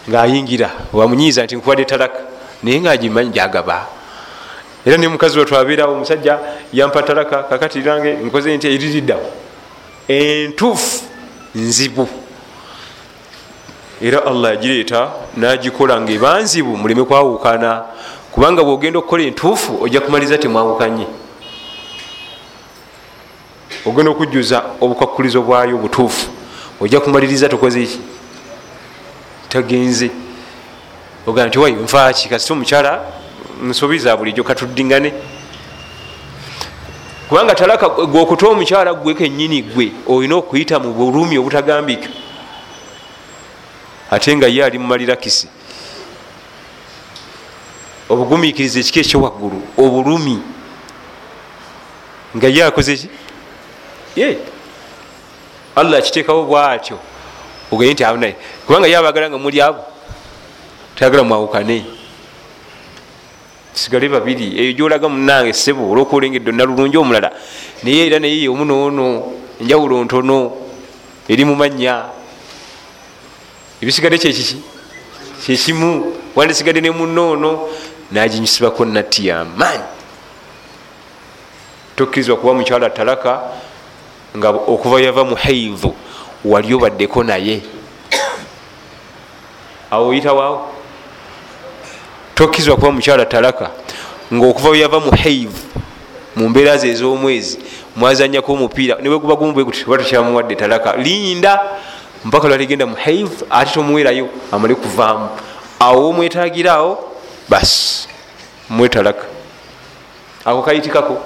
Speaker 1: Ngaayingira wamunyiiza nti nkuwadde talaka naye ngaagimanyi gyagaba era ne mukazi we twabeerawo omusajja yampa talaka kakati range nkoze nti eririddawo. Entuufu nzibu. Era allah yagireeta nagikola nga eba nzibu muleme kwawukana. Kubanga bwogenda okukola entuufu ojja kumaliza temwawukanye ogenda okujjuza obukwakulizo bwayo obutuufu ojja kumaliriza tokozeki tagenze. Ogaa nti wayo nfaaki. Kasita omukyala nsuubiza bulijjo katuddingane. Kubanga talaka gweokuta omukyala gwe kenyini gwe olina okuyita mu bulumi obutagambika ate nga ye ali mumalirakisi obugumikiriza ekika ekyowaggulu obulumi. Nga ye akozeki ye. Allah akiteekawo bwatyo. Oganye nti abunaye kubanga ye abagala nga muli abo. Tayagala mwawukane sigale babiri. Eyo gyolaga munange sebo olwokuolengedde nalulungi omulala. Naye era naye omunoono enjawulo ntono eri mumanya ebisigadde kyekiki kyekimu wandisigadde ne munoono naginyusibako natti yamaanyi tokkirizwa kuba mukyala talaka nga okuva yava mu haivu wali obaddeko naye. Awo oyitawaawo tokkirizwa kuba mukyala talaka nga okuva yava mu haivu mu mbeera ze ez'omwezi mwazanyako omupiira. Niweguba gumu bweguti oba tukyamuwadde talaka? Linda mpaka lwaligenda mu haivu ate tomuwerayo amale kuvaamu. Awo omwetagiraawo basi mwetalaka ako kayitikako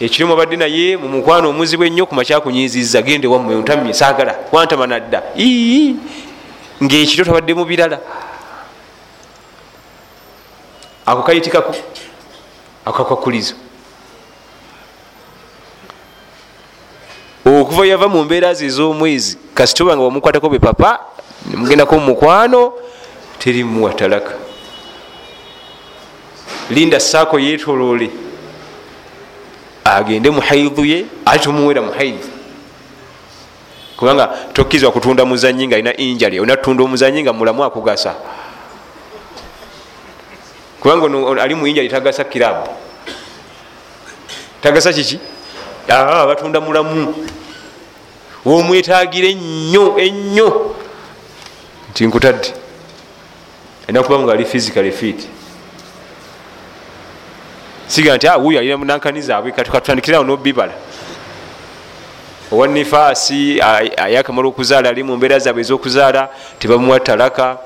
Speaker 1: ekirimu abadde naye mu mukwano omuzibu ennyo kumakyakunyiziza gende wammwe ntamye saagala wantama nadda ngaekiro tabadde mu birala. Ako kayitikako ako kakwakulizo okuva yava mu mbeera ze ez'omwezi kasitoba nga wamukwatako be papa nemugendako mumukwano terimuwa talaka linda saako yetolole agende muhaidhu ye ate tomuwera muhaidhu kubanga tokkizwa kutunda muzanyi nga alina injali olina tutunda omuzanyi nga mulamu akugasa. Kubanga ali muinjali tagasa kirabu tagasa kiki? Batunda mulamu. Womwetagira ennyo ennyo. Nti nkutadde. Alina kuba nga ali physical fit. Siga nti wuyo alina munankani zaabwe katutandikirawo nobibala owa nifaasi ayakamala okuzaala ali mu mbeera zaabwe ezokuzaala tebamuwa talaka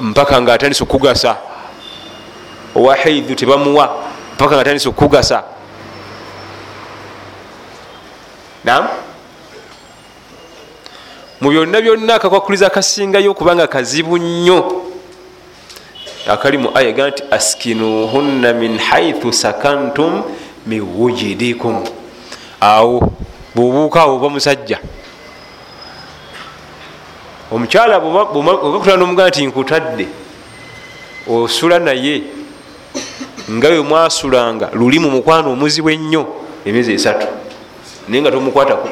Speaker 1: mpaka nga atandisa okugasa owa haidhu tebamuwa mpaka nga atandisa okugasa nam mu byonna byonna akakwakuliza akasingayo okubanga kazibu nnyo. Akali mu aya ga nti askinuhunna min haithu sakantum miwujidikum awo bwobuukaawo oba musajja omukyala obakutana nomugaa nti nkutadde osula naye nga we mwasulanga luli mu mukwano omuzibu ennyo emyezi esatu naye nga tomukwatako.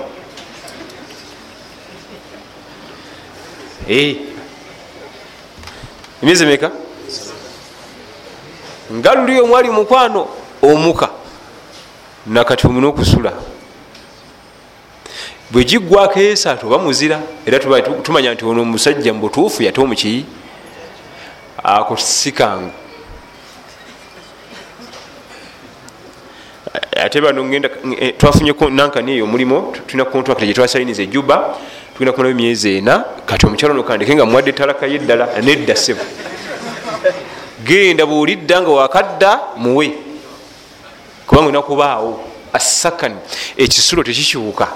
Speaker 1: Emyezi emeka? Nga luli omwali mukwano omuka nakati omuna okusula bwe giggwako esatu oba muzira era tumanya nti ono omusajja mubutuufu yate omuki? Ako sikangu ate bano ngenda twafunyeko nankani eyo omulimo tulina kontrakta gyetwasayiniza ejuba tugenda kubonayo emyezi ena kati omukyalo no kandike nga muwadde talaka yeddala nedda sebo genda bwolidda nga wakadda muwe. Kubanga olina kubaawo asakani ekisulo tekikiwuka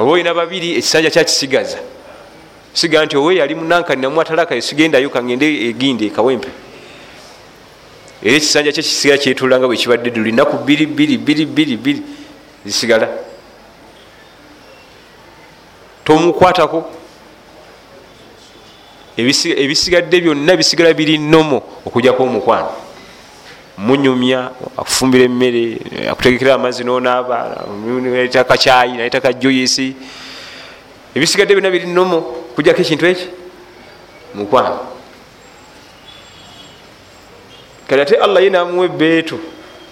Speaker 1: oba olina babiri ekisanja kyakisigaza siga nti owe yali munankani namwatalaka esigendayo kangende egindi ekawempe era ekisanja kye kisigala kyetulanga bwe kibadde dde lunaku biri biri biri biri biri zisigala. Tomukwatako. Ebisigadde byonna bisigala biri nomo okujjako omukwano munyumya akufumbira emmere akutegekera amazzi nonaaba naleta kacyayi naleta kajoyisi ebisigadde byonna biri nomo okujjako ekintu eki? Mukwano. Kati ate allah ye namuwa ebeetu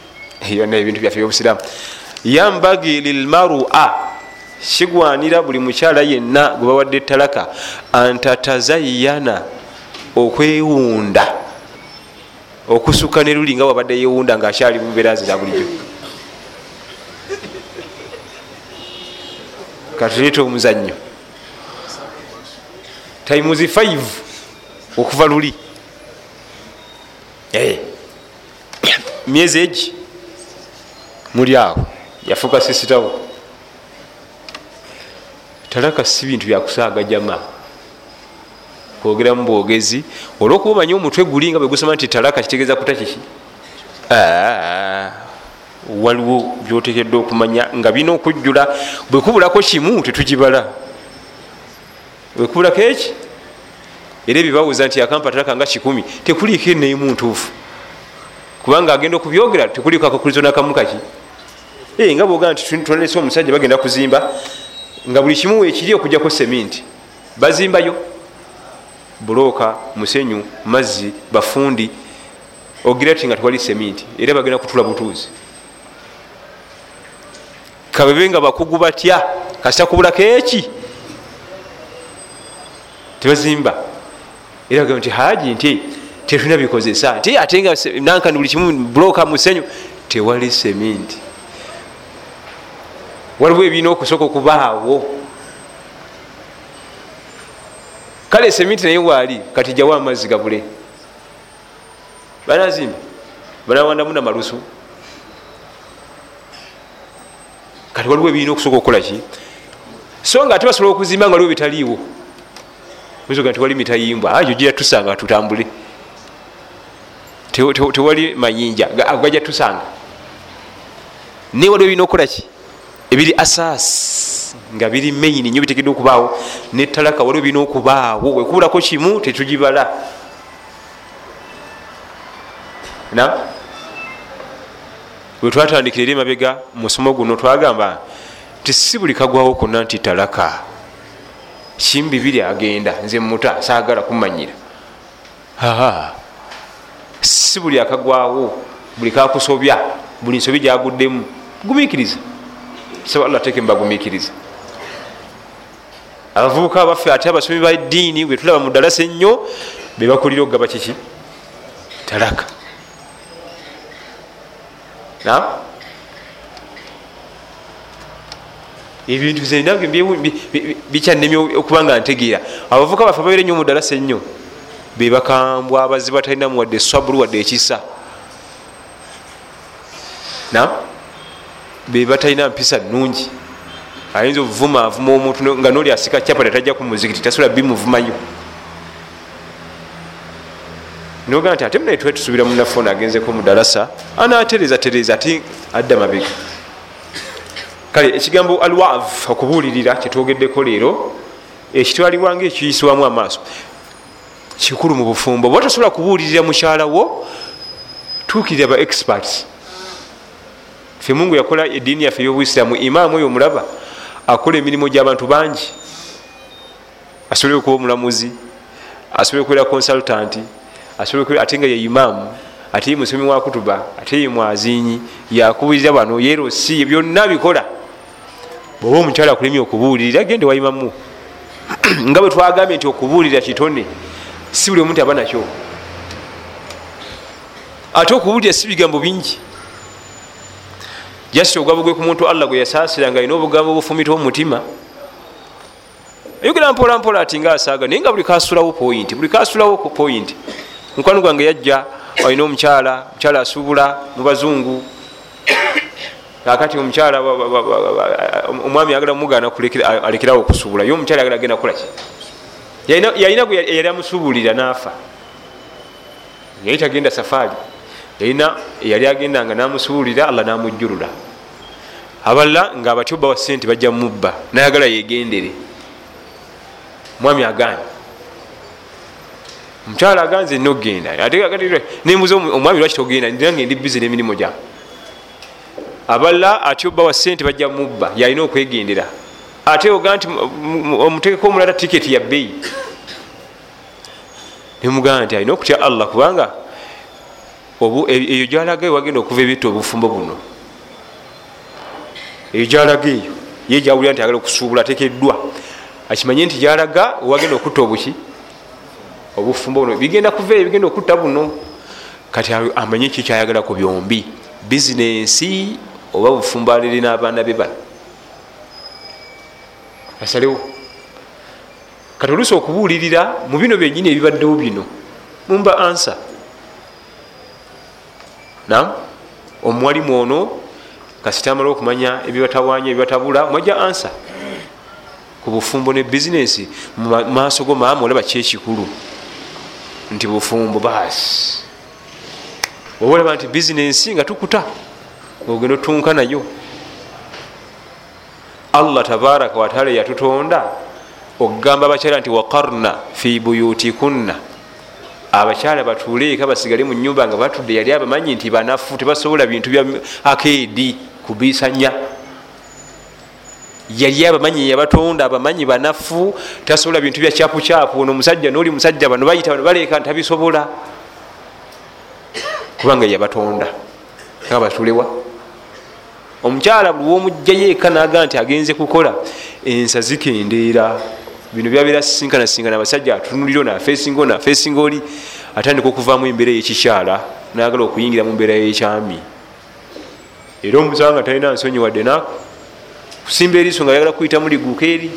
Speaker 1: yonna ebintu byaffe byobusiraamu. Yambagi lilmarua kigwanira buli mukyala yenna gwe bawadde etalaka antatazayana okwewunda okusukka ne luli nga wabadde yewunda ngaakyali mumbeera ze za bulijjo. Katuleeta omuzannyo. Taimuzi 5 okuva luli. Eh. myezi egi muli awo. Yafuuka sisitawo. Talaka si bintu byakusaaga jama kwogera mu bwogezi olwokuba omanyi omutwe guli nga bwegusoma nti talaka kitegeeza kuta kiki waliwo byotekedde okumanya nga birina okujjula bwekubulako kimu tetugibala. Bwekubulako eki? Era ebibawuza nti akampa talaka nga kikumi tekuliiko eneimu ntuufu kubanga agenda okubyogera tekuliiko akakulizo nakamu kaki? Nga bwogaa nti tunalese omusajja bagenda kuzimba nga buli kimu wekiri okujjako seminti bazimbayo buloka musenyu mazzi bafundi ogira ti nga tewali seminti era bagenda kutula butuuzi. Kabebe nga bakugu batya kasita kubulako eki? Tebazimba. Era bagamba nti haji nti tetulina bikozesa nti ate nga nankani buli kimu buloka musenyu tewali seminti. Waliwo ebirina okusooka okubaawo kale seminti naye waali kati jawo amazzi gabule. Banazimba banawandamu namalusu kati waliwo ebirina okusooka okukolaki so nga ate basobola okuzimba nga waliwo bitaliiwo. Oga tewali mitayimbwa ajo gira tusanga tutambule. Tewali mayinja gajja tusanga naye waliwo ebirina okukolaki ebiri asas nga biri main nyo bitekedde okubaawo. Netalaka waliwo birina okubaawo. Wekubulako kimu tetugibala. Na? Wetwatandikira eri emabega musomo guno twagamba nti si buli kagwawo konna nti talaka kimu bibiri agenda nze muta saagala kumanyira. Si buli akagwawo buli kakusobya buli nsobi gyaguddemu gumiikiriza saba allah teke mbagumikiriza abavubuka baffe ate abasomi ba ddiini bwetulaba mu ddalasa ennyo bebakulira okugaba kiki? Talaka ebintu zenange bikyanemi okuba nga ntegeera. Abavubuka baffe babeire nnyo mu ddalasa ennyo bebakambwa abazi batalinamu wadde swabulu wadde ekisa. Bebatalina mpisa nungi ayinza obuvuma avuma omuntu nga noli asika capati atajja ku muzikiti tasobola bimuvumayo nogaa nti ate munaye tuwe tusubira munaffe agenzeko mudalasa anatereza tereza ati adda mabega. Kale ekigambo alwav okubuulirira kyetwogeddeko leero ekitwalibwa nga ekiyisibwamu amaaso. Kikulu mu bufumbo. Oba tosobola kubuulirira mukyalawo tuukirira ba experts. Fe mungu yakola ediini yaffe eyobuisiramu imaamu oyo omulaba akola emirimu gy'abantu bangi. Asobole okuba omulamuzi asobole okubeera consultant asobole ate nga ye imaamu ate ye musomi wa kutuba ate ye mwazinyi yakubulira bano yerosi byonna bikola. Bweoba omukyala akulemye okubuulirira gende waimamu nga bwe twagambye nti okubuulira kitone si buli omuntu aba nakyo. Ate okubuulira si bigambo bingi jasi ogwabo gwe ku muntu allah gwe yasaasira nga alina obugambo obufumita omutima. Ayogera mpola mpola ati nga asaaga naye nga buli kasulawo point buli kasulawo ku point. Mukwano gwange yajja alina omukyala omukyala asuubula mu bazungu. Kakati omukyala omwami yagala mugana alekerawo okusuubula ye omukyala yagala agenda kukolaki yalina gwe yali amusuubulira naafa yali tagenda safaari yalina eyali agendanga namusuubulira allah namujjulula. Abalala nga abatyo bawa sente bajja mubba nayagala yegendere mwami aganye omukyala aganze nogenda nembuza omwami lwaki togenda? Nange ndi bizi nemirimu gya. Abalala ati oba wa sente bajja mubba yalina okwegendera. Ate oga nti omutekeko omulala tiketi ya bbeyi nemugamba nti alina okutya allah kubanga eyo gyalaga eyo wagenda okuva ebyetta obufumbo buno. Eyo gyalaga eyo. Ye jawulira nti agala okusuubula atekeddwa. Akimanye nti gyalaga wagenda okutta obuki? Obufumbo buno. Bigenda kuva eyo bigenda okutta buno. Kati amanye ki kyayagala ku byombi? Bizinensi oba bufumbo aliri n'abaana be bano. Asalewo. Kati oluusi okubuulirira mu bino byenyini ebibaddewo bino mumba ansa omuwalimu ono kasitamala okumanya ebibatawanya ebibatabula mwajja ansa ku bufumbo ne bizinesi mumaaso go maama olaba kyekikulu. Nti bufumbo baasi oba olaba nti bizinesi nga tukuta ogenda otunka nayo. Allah tabaraka wataala yatutonda okugamba abakyala nti waqarna fi buyutikunna abakyala batuuleeka basigale mu nyumba nga batudde yali abamanyi nti banafu tebasobola bintu bya akeedi kubisanya. Yali abamanyi yabatonda abamanyi banafu tasobola bintu bya kyapukyapu. Ono omusajja noli musajja bano bayita bano baleeka ntabisobola kubanga yabatonda nga batulewa. Omukyala buli womugjayo eka naga nti agenze kukola ensa zikendeera bino byabeera sinkanasinkana abasajja atunuliro nafesinga nafesinga oli atandika okuvaamu embeera yekikyala nagala okuyingira mu mbeera yekyami. Era omusawa nga talina nsonyi wadde naku kusimba eriiso nga yagala kuyita muliguuka eri.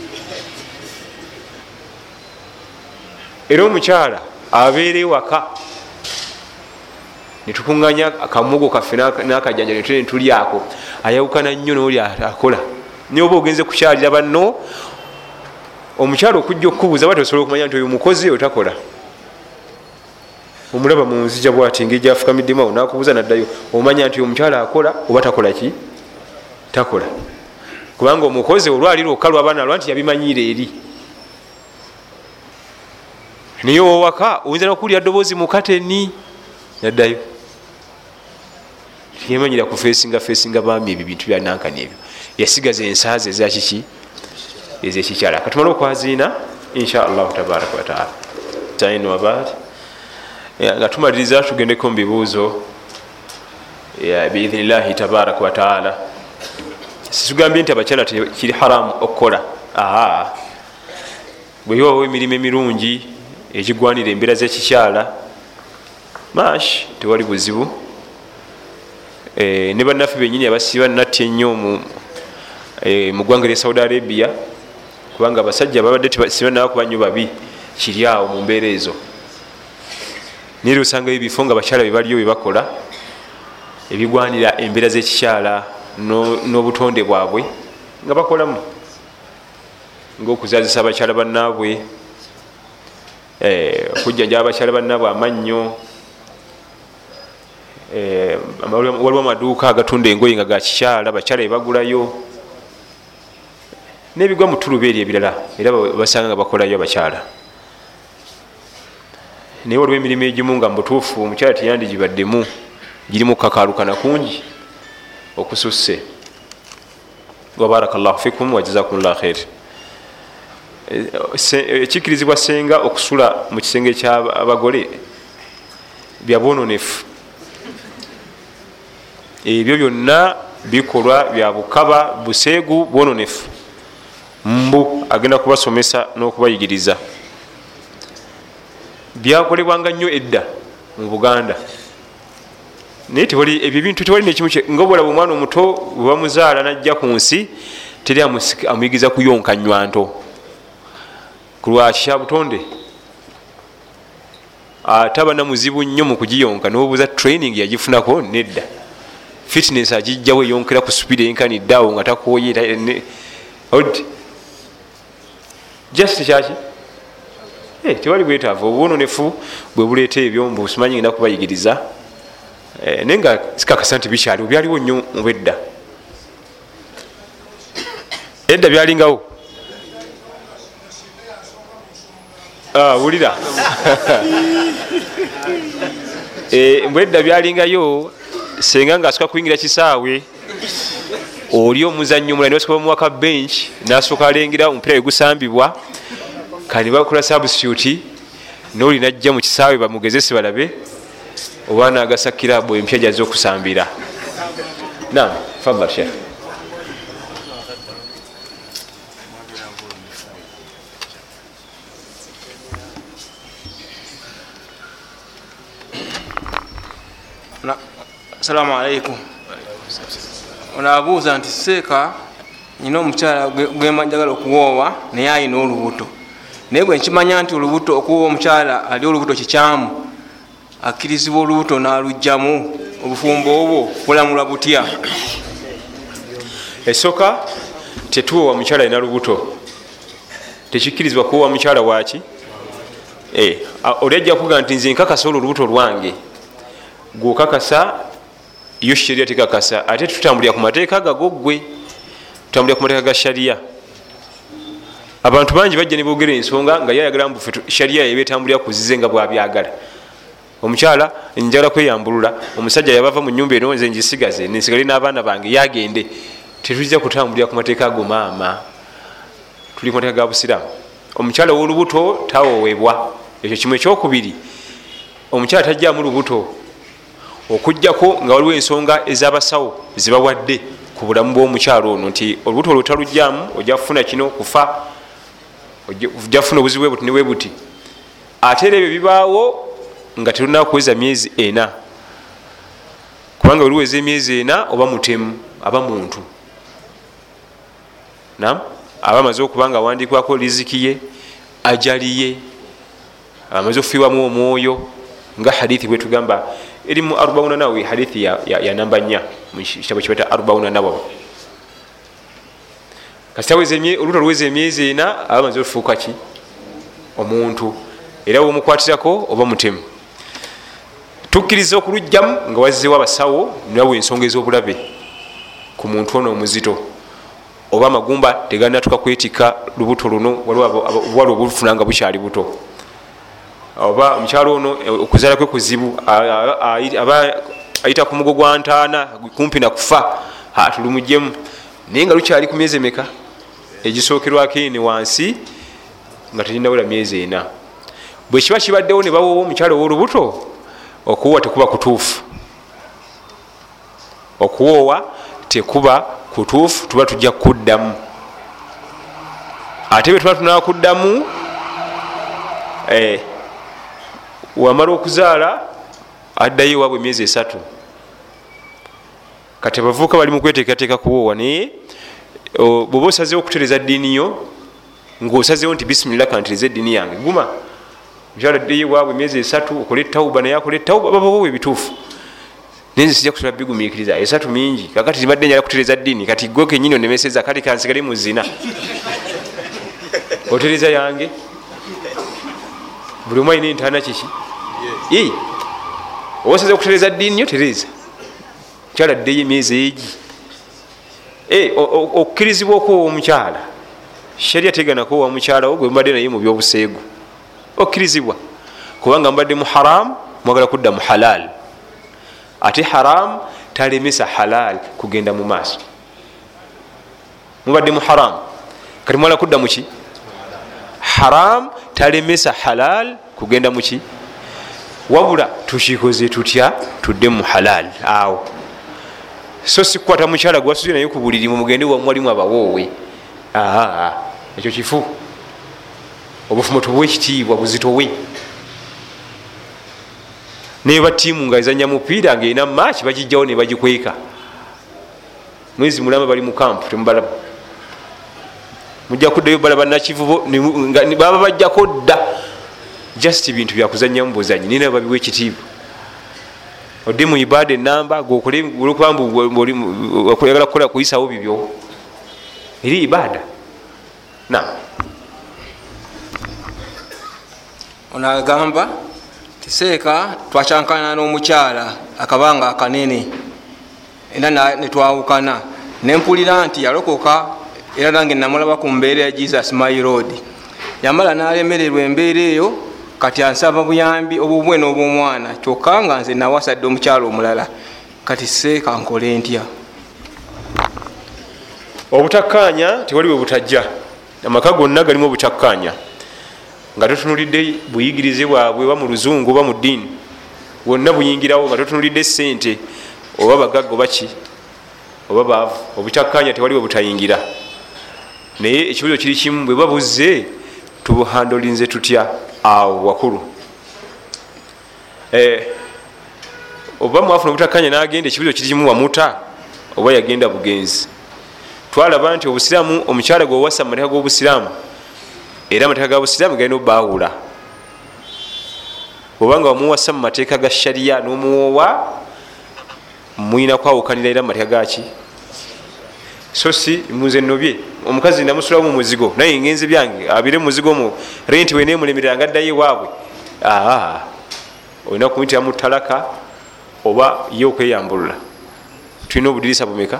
Speaker 1: Era omukyala abeera ewaka netukuŋanya akamugo kaffe nakajanja netulyako ayawukana nnyo noli akola. Naye oba ogenze kukyalira banno omukyalo okujja okubuuza ba tosobola okumanya nti oyo mukozi otakola omulaba munzija bwati ngeri gyafukamiddemu awo nakubuuza naddayo omanya nti omukyala akola oba takola ki? Takola. Kubanga omukozi olwaliro okalwa abaana lwa nti yabimanyiire eri. Naye owaka oyinza nokuwulira ddoboozi mukateni naddayo. Yemanyira ku fesinga fesinga bami ebyo bintu byanankani ebyo yasigaza ensaazi ezakiki ezekikyala katumale okwaziina inshaallahu tabaraka wataala sain wabad nga tumaliriza tugendeko mu bibuuzo. Biidhinillahi tabaraka wataala situgambye nti abakyala kiri haramu okukola. Aa bwewawo emirimu emirungi ekigwanira embeera zekikyala. Mash tewali buzibu. Ne bannaffe benyini abasiba natya ennyo mu ggwanga lya saudi arabia kubanga abasajja babadde sibanaba nnyo babi kiri awo mu mbeera ezo. Naye osangayo ebifo nga abakyala bebaliyo bebakola ebigwanira embeera zekikyala n'obutonde bwabwe nga bakolamu. Ngaokuzazisa abakyala bannaabwe okujjanjaba abakyala bannaabwe amannyo waliwo amaduuka agatunda engoyi nga gakikyala bakyala bebagulayo nebigwa mu tuluba eri ebirala era basanga nga bakolayo abakyala. Naye waliwo emirimu egimu nga mubutuufu omukyala teyandigibaddemu girimu kakalukana kungi okususse. Wabaraka llahu fikum wajazakum llah khair. Ekikirizibwa senga okusula mu kisenge kyabagole byabwononefu ebyo byonna bikolwa bya bukaba buseegu bwononefu mbu agenda kubasomesa n'okubayigiriza. Byakolebwanga nnyo edda mu buganda. Naye tewali ebyo bintu tewali nekimu nga obulaba omwana omuto webamuzaala najja ku nsi teri amuyigiriza kuyonka nywanto kulwaki kya butonde ate aba namuzibu nnyo mu kugiyonka nobuuza training yagifunako nedda. Fitness agijjawo eyonkera ku supidi enkaniddeawo nga takoye just kyaki? Tewali bwetaavu. Obwononefu bwe buleeta ebyo mbusimanyi ngenda kubayigiriza. Naye nga sikakasa nti bikyaliwo byaliwo nnyo mubedda edda byalingawo? Ah, wulira. Eh, mbwedda byalingayo senga ngaasooka kuyingira kisaawe oli omuzannyo omulala nibasoka bamuwaka bench nasooka alengera omupiira wegusambibwa kandi bakola substitute noli najja mu kisaawe bamugezese balabe oba nagasa kirabu empya gyaze okusambira. Nam fadal
Speaker 2: Na- assalamu alaikum ono abuuza nti seeka nyina omukyala gwe- gwemanjagala okuwoowa naye ayina olubuto. Naye bwe nkimanya nti olubuto okuwoowa omukyala ali olubuto kikyamu akkirizibwa olubuto n'alugjamu obufumbo obwo bulamulwa butya?
Speaker 1: Esooka tetuwowa mukyala alina lubuto. Tekikkirizibwa kuwowa mukyala waki Eh, oli ajja kuga nti nze nkakasa olwo olubuto lwange. Gwokakasa yo sheria tekakasa ate tutambulira ku mateeka gago gwe tutambulira ku mateeka ga sharia abantu bangi bajja nebogera ensonga nga yayagala mbufe sharia yebetambulira kuzize nga bwabyagala omukyala njagala kweyambulula omusajja yabava mu nyumba eno nze njisigaze nensigale n'abaana bange yagende. Tetujja kutambulira ku mateeka ago maama. Tuli ku mateeka ga busiraamu. Omukyala w'olubuto tawoowebwa ekyo kimu ekyokubiri omukyala tajjamu lubuto okugjako nga waliwo ensonga ez'abasawo zibawadde ku bulamu bw'omukyala ono nti olubuto olwo talugjamu ojja kufuna kino kufa ojja kufuna obuzibu buti ne bwe buti. Ate era ebyo bibaawo nga terunaa kuweza myezi ena. Kubanga weliweza emyezi ena oba mutemu aba muntu. Nam aba amaze okuba nga awandikwako liziki ye ajali ye amaze okufiibwamu omwoyo nga hadithi bwetugamba eri mu arubauna nawawi hadithi ya, ya, ya namba nya mukitabo kibata arubauna nawawi kasitaweza olubuto luweza emyezi ena aba amaze okufuuka ki? Omuntu. Era womukwatirako oba mutemu. Tukkiriza okulugjamu nga wazzewo abasawo nawe ensonga ez'obulabe ku muntu ono omuzito. Oba amagumba teganatuka kwetika lubuto luno waliwo obufuna nga bukyali buto oba omukyalo ono okuzaala kwe kuzibu aba ayita ku mugo gwa ntaana kumpi nakufa tulumugjemu naye nga lukyali ku myezi emeka? Egisookerwako ene wansi nga teginawera myezi ena. Bwe kiba kibaddewo ne bawowa omukyalo ow'olubuto okuwoowa tekuba kutuufu. Okuwoowa tekuba kutuufu tuba tujja kuddamu. Ate bwe tuba tunaba kuddamu eh, wamala okuzaala addayo ewaabwe emyezi esatu. Kati abavuuka bali mu kweteekateeka kuwoowa naye o, bwoba osazewo okutereza ddiini yo ngaosazewo nti bisimillah kantereza eddiini yange guma. Mukyala addeyo ewaabwe emyezi esatu okole tauba naye akole tauba babawowa ebituufu naye nze sijja kusobola bigumiikiriza esatu mingi. Kakati zibadde njala kutereza ddiini kati gwe kenyini onemeseza kale kansigale mu zina. Otereza yange buli omu alina entaana kiki i obasaze okutereza ddiini yo tereza mukyala addeyo emyezi egi Eh, o- o- okkirizibwa okuwa omukyala. Sharia tegana kuwa mukyala wo gwe mubadde naye mu byobuseegu. Okkirizibwa. Kubanga mubadde mu haram mwagala kudda mu halal. Ate haram talemesa halal kugenda mu maaso. Mubadde mu haram. Kati mwala kudda muki haram talemesa halal kugenda muki wabula tukikoze tutya? Tudde mu halal. Awo. So sikukwata mukyala gwasuze naye ku buliri mumugende wamwalimu abawoowe. Aa ekyo kifu. Obufumo tubuwe ekitiibwa buzitowe. Neba tiimu nga ezanya mupiira ngaerina maaki bagijjawo ne bagikweka. Mwezi mulamba bali mu kampu temubalaba mujja kuddayo balaba nakivubo baba bajjako dda just bintu byakuzanyamu buzanyi nina babiwa ekitiibwa. Odde mu ibada enamba gwokulokubambayagala kukola kuyisawo bibyo. Eri ibada na
Speaker 2: ono agamba tiseeka twakyankana n'omukyala akabanga akanene. Era na- netwawukana nempulira nti yalokoka era nange namulaba ku mbeera ya jesus my road yamala nalemererwa embeera eyo kati ansaba buyambi obubwe n'obwomwana kyokka nga nze nawasadde omukyalo omulala. Kati seeka nkole ntya?
Speaker 1: Obutakkaanya tewali bwe butajja. Amaka gonna galimu obutakkaanya. Nga totunulidde buyigirize bwabwe oba mu luzungu oba mu ddiini bwonna buyingirawo nga totunulidde sente oba bagagga oba ki oba baavu. Obutakkaanya tewali bwe butayingira naye ekibuzo kiri kimu bwe babuzze tubuhandolinze tutya? Awo wakulu Eh, oba mwafuna obutakkaanya nagenda ekibuzo kiri kimu wamuta oba yagenda bugenzi. Twalaba nti obusiraamu omukyala gwewassa mu mateeka g'obusiraamu era amateeka ga busiraamu galina obbawula. Obanga wamuwasa mu mateeka ga shariya n'omuwoowa mwina kwawukanira era mu mateeka gaki so si muze nobye omukazi namusulawo mu muzigo naye ngenzi byange abire mu muzigo mu renti wenemulemerera nga addayo ewaabwe. Aa olina kumuyitira mu talaka oba ye okweyambulula. Tulina obudirisa bumeka?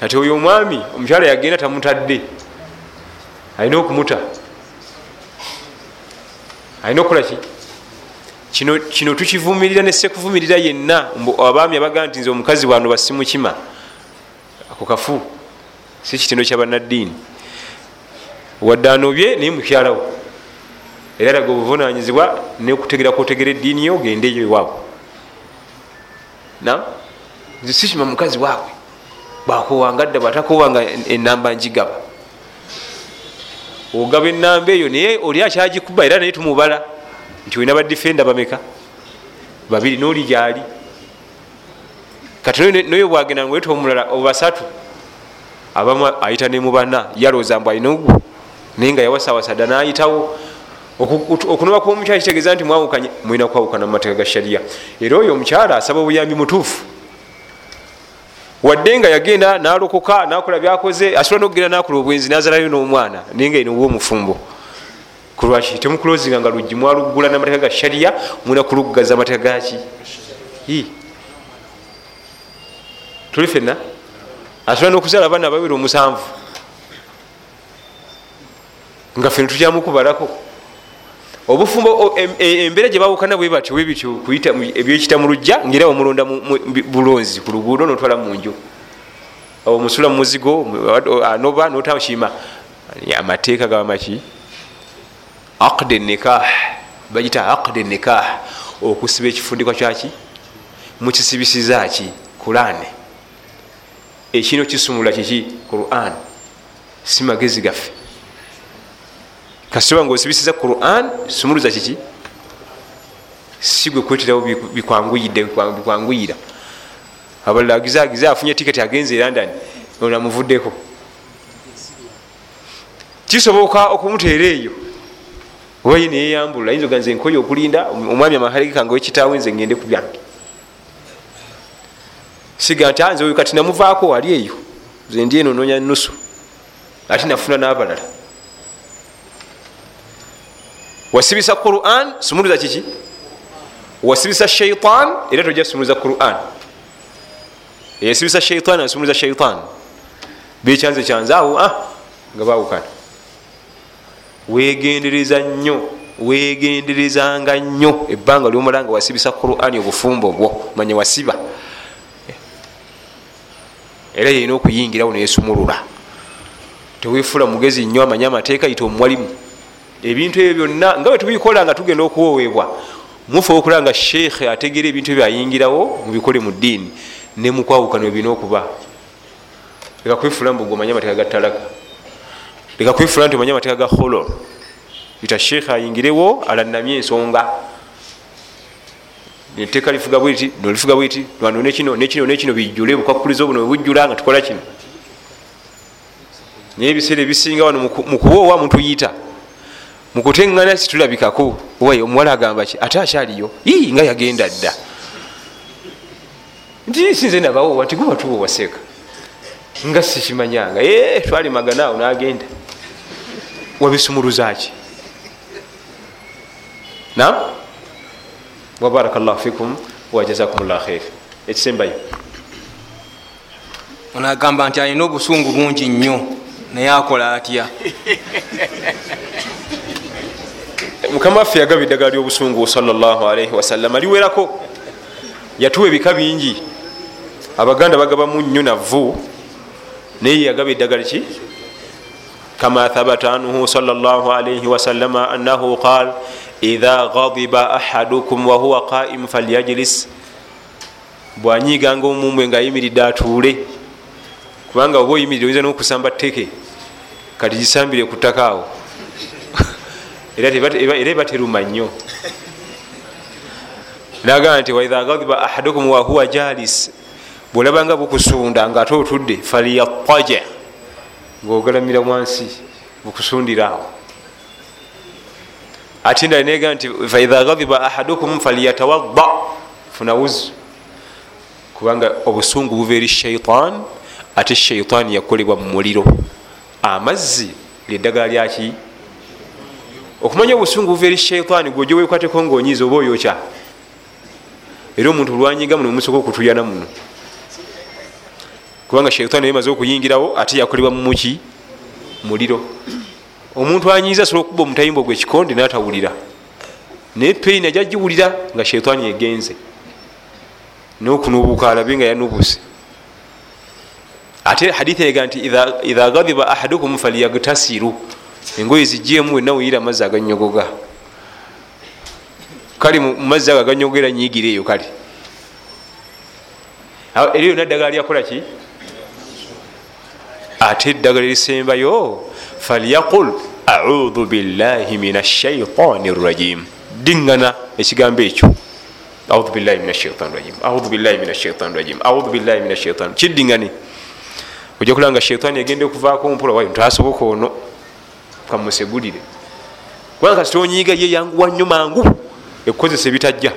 Speaker 1: Kati oyo omwami omukyala yagenda tamutadde. Alina okumuta? Alina okukolaki kino tukivumirira nesekuvumirira yenna abaami abagaa nti nze omukazi wano basimukima ako kafu. Si kitendo kyabanaddiini wadde anobye naye mukyalawo. Era laga obuvunanyizibwa nekutegera kwotegera eddiini yo ogendeyo ewaabwe. Na sikima mukazi waabwe bwakowanga dda bwatakowanga enamba njigaba. Ogaba enamba eyo naye oli akyagikuba era naye tumubala nti olina badifenda bameka? Babiri noli gyali kati noyo bwagenda ngweta omulala obasatu abamu ayita nemubana yalooza mbu alina ogwo naye nga yawasawasa dda nayitawo okunoba kwomukyala kitegeeza nti mwawukanye mulina kwawukana mu mateeka ga shariya era oyo omukyala asaba obuyambi mutuufu. Wadde nga yagenda nalokoka nakola byakoze asobola nokugenda nakola obwenzi nazalayo n'omwana naye nga ino obwomufumbo kulwaki temukulozinga nga luggi mwaluggula namateeka ga shariya mulina kuluggaza amateeka gaki tuli fenna asobola nokuzala abaana abawera omusanvu. Nga fena tutyamukubalako obufumbo embeera gye bawukana bwe batyo bwe bityo ebyekita mu lujja ngaera omulonda bulonzi ku luguudo notwala munju omusula mu muzigo anoba notakima amateeka gabamaki aqd nikah bagita aqd nikah okusiba ekifundikwa kyaki mukisibisiza ki ekino kisumula kiki? Quran. Si magezi gaffe. Kasitoba nga osibisiza quran sumuluza kiki? Si gwe kweterawo bikwanguyidde bikwanguyira. Abalala agizagize afunye tiketi agenze e london onamuvuddeko kisoboka okumuteera eyo. Oba ye neyeyambulula ayinza oganze enkoye okulinda omwami amahalegeka wekitaawe nze ngende ku byange siga nti anze oyo kati namuvaako wali eyo. Ze ndi eno noonya nusu ate nafuna n'abalala. Wasibisa quran sumuluza kiki? Wasibisa shaitan era tojja sumuluza quran. Eyasibisa shaitan asumuluza shaitan bekyanze kyanze awo ah, nga bawukana wegendereza nnyo wegenderezanga nnyo. Ebbanga lyomala nga wasibisa quran obufumbo bwo manya wasiba era yeyina okuyingirawo neyesumulula tewefula mugezi nnyo amanye amateeka yita omuwalimu. Ebintu ebyo byonna nga bwe tubikola nga tugenda okuwoweebwa mufe okulaba nga sheekhe ategeera ebintu ebyo ayingirawo mubikole mu ddiini ne mukwawukano ebirina okuba. Leka kwefula mbu gomanye amateeka ga talaka leka kwefula nti omanye amateeka ga holol ita sheekhe ayingirewo alanamye ensonga etteeka lifuga bwiti nolifuga bwiti. Lwano nekino nekino nekino bijjule bukwakuliza obuno bwebujjula nga tukola kino. Naye ebiseera ebisinga wano mukuwoowa mutuyita mukuteŋŋana situlabikako wayi omuwala agamba ki? Ate akyaliyo? Ii nga yagenda dda. Nti sinze nabawoowa nti guba tuwoowaseeka nga sikimanyanga. E twali maganaawo nagenda. Wabisumuluzaki nam wabaraka llahu fikum wajazakum llah khair. Ekisembayo
Speaker 2: onagamba nti alina obusungu bungi nnyo naye akola atya?
Speaker 1: Mukama waffe yagaba eddagala lyobusungu salllahalaihi wasallama liwerako yatuwa ebika bingi. Abaganda bagaba munyo navu naye yagaba eddagala ki? Kama thabata anhu salllahalaihi wasallama annahu qal idha ghadiba ahadukum wahuwa qaim falyajlis. Bwanyiganga omumwe ngaayimiridde atuule kubanga oba oyimiridde oyinza nokusamba teke kati gisambire ku ttaka awo. Era ebateruma nnyo. Nagaa nti waidha ghadiba ahadukum wahuwa jalis bwolabanga bukusunda nga ate otudde falyataja ngaogalamira wansi bukusundira awo ate ndala nega nti faidha ghadiba ahadukum falyatawadda. Funa wuzu. Kubanga obusungu buva eri shaitan ate shaitan yakolebwa mu muliro. Amazzi lyeddagala lyaki okumanya obusungu buva eri shaitan gweojo wekwateko ngaonyiza oba oyokya? Era omuntu olwanyiga muno musoka okutuyana muno. Kubanga shaitan yemaze okuyingirawo ate yakolebwa mumuki muliro omuntu anyiza asobola okuba omutayimbo gwe kikonde natawulira. Naye peini ajagiwulira nga shaitani egenze. Nokunubuka alabe nga yanubuse ate hadithi ega nti idha ghadiba ahadukum falyagtasiru. Engoye zijemu wenna weyira amazzi aganyogoga. Kale mumazzi ago aganyogera nyigireeyo kale. Eri yonna eddagala lyakolaki ate eddagala erisembayo falyaqul audhu billahi min ashaitani rrajim diŋŋana ekigambo ekyo. Audhu billahi min ashaitan rajim. Audhu billahi min ashaitan rajim. Audhu billahi min ashaitan kiddiŋŋane ojja kulaba nga shaitaani egenda okuvaako mpola wayo ntasoboka ono kamusegulire kubanga kasi tonyiiga ye yanguwa nnyo mangu ekukozesa ebitajja.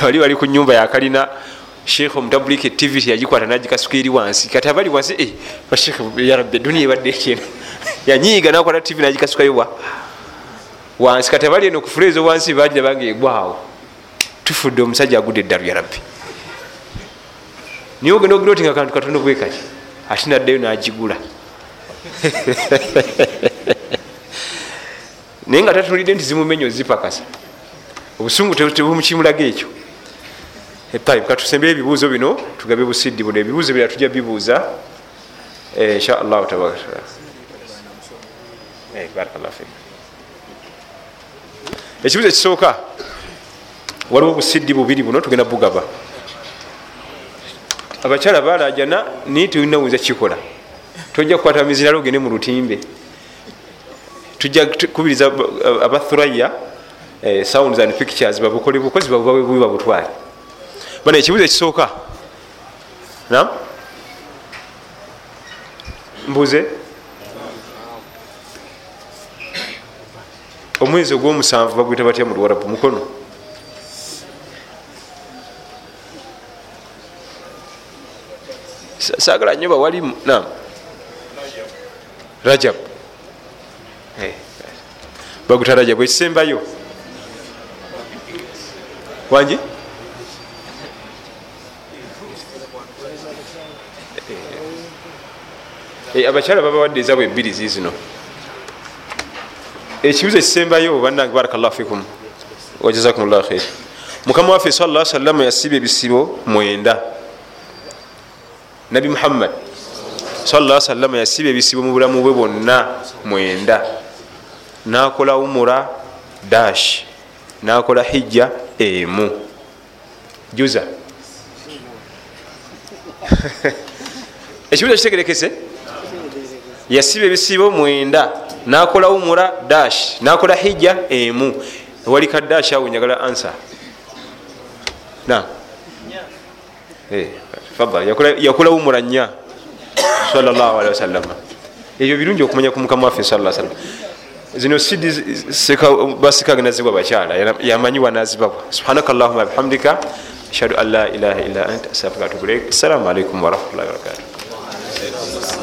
Speaker 1: Bali bali ku nyumba yakalina sheekh omutabulika tv teyagikwata nagikasuka eri wansi. Kati abali wansi bashekh yarabbi eduniya ebadde ekyena yanyiiga nakwata tv nagikasukayo wa wansi kati abali eno kufuleezo wansi bagirabanga egwawo tufudde omusajja agudde eddalu yarabbi niye ogenda ogira oti nga kantu katono bwe kati ate naddayo nagigula naye nga tatunulidde nti zimumenyo zipakasa. Obusungu tebumukimulaga ekyo katusembe ebibuuzo bino tugabe busiddi buno. Ebibuuzo bira tujja bibuuza. Inshaallahu tabarakatala ekibuuzo ekisooka waliwo obusiddi bubiri buno tugenda bugaba. Abakyala balajana naye telinawuza kikola tojja kukwata miziralo ogende mu lutimbe. Tujja kubiriza abathuraya sounds and pictures babukole bukozi babubawe babutwale bana ekibuzo ekisooka. Nam mbuze. Omwezi ogwomusanvu bagwita batya mu luwarabu? Mukono? Sagala nnyo bawalimu nam rajab. Baguta rajab ekisembayo. Wangi abakyala babawadde ezabwe ebbiri zizino ekibuzo ekisembayo bannange barakallah fikum. Wajazakumllah khair. Mukama waffe sala sallama yasiba ebisibo mwenda. Nabi muhammad sala sallama yasiba ebisibo mu bulamu bwe bwonna mwenda. Nakola umura dash nakola hijja emu. Juza. Ekibuzo kitegerekese yasiba ebisibo mwenda nakola umura dash nakola hijja emu. Wali ka dash awo njagala ansa na. Yakola umura nya salllahalihi wasallama ebyo birungi okumanya ku mukama waffe saa salam zino sidi basikaga nazibwa bakyala. Yamanyiwa nazibabwa subhanaka llahuma bihamdika. Ashhadu an la ilaha illa anta astaghfiruka wa atubu ilaik assalamu alaikum warahmatullahi wabarakatuh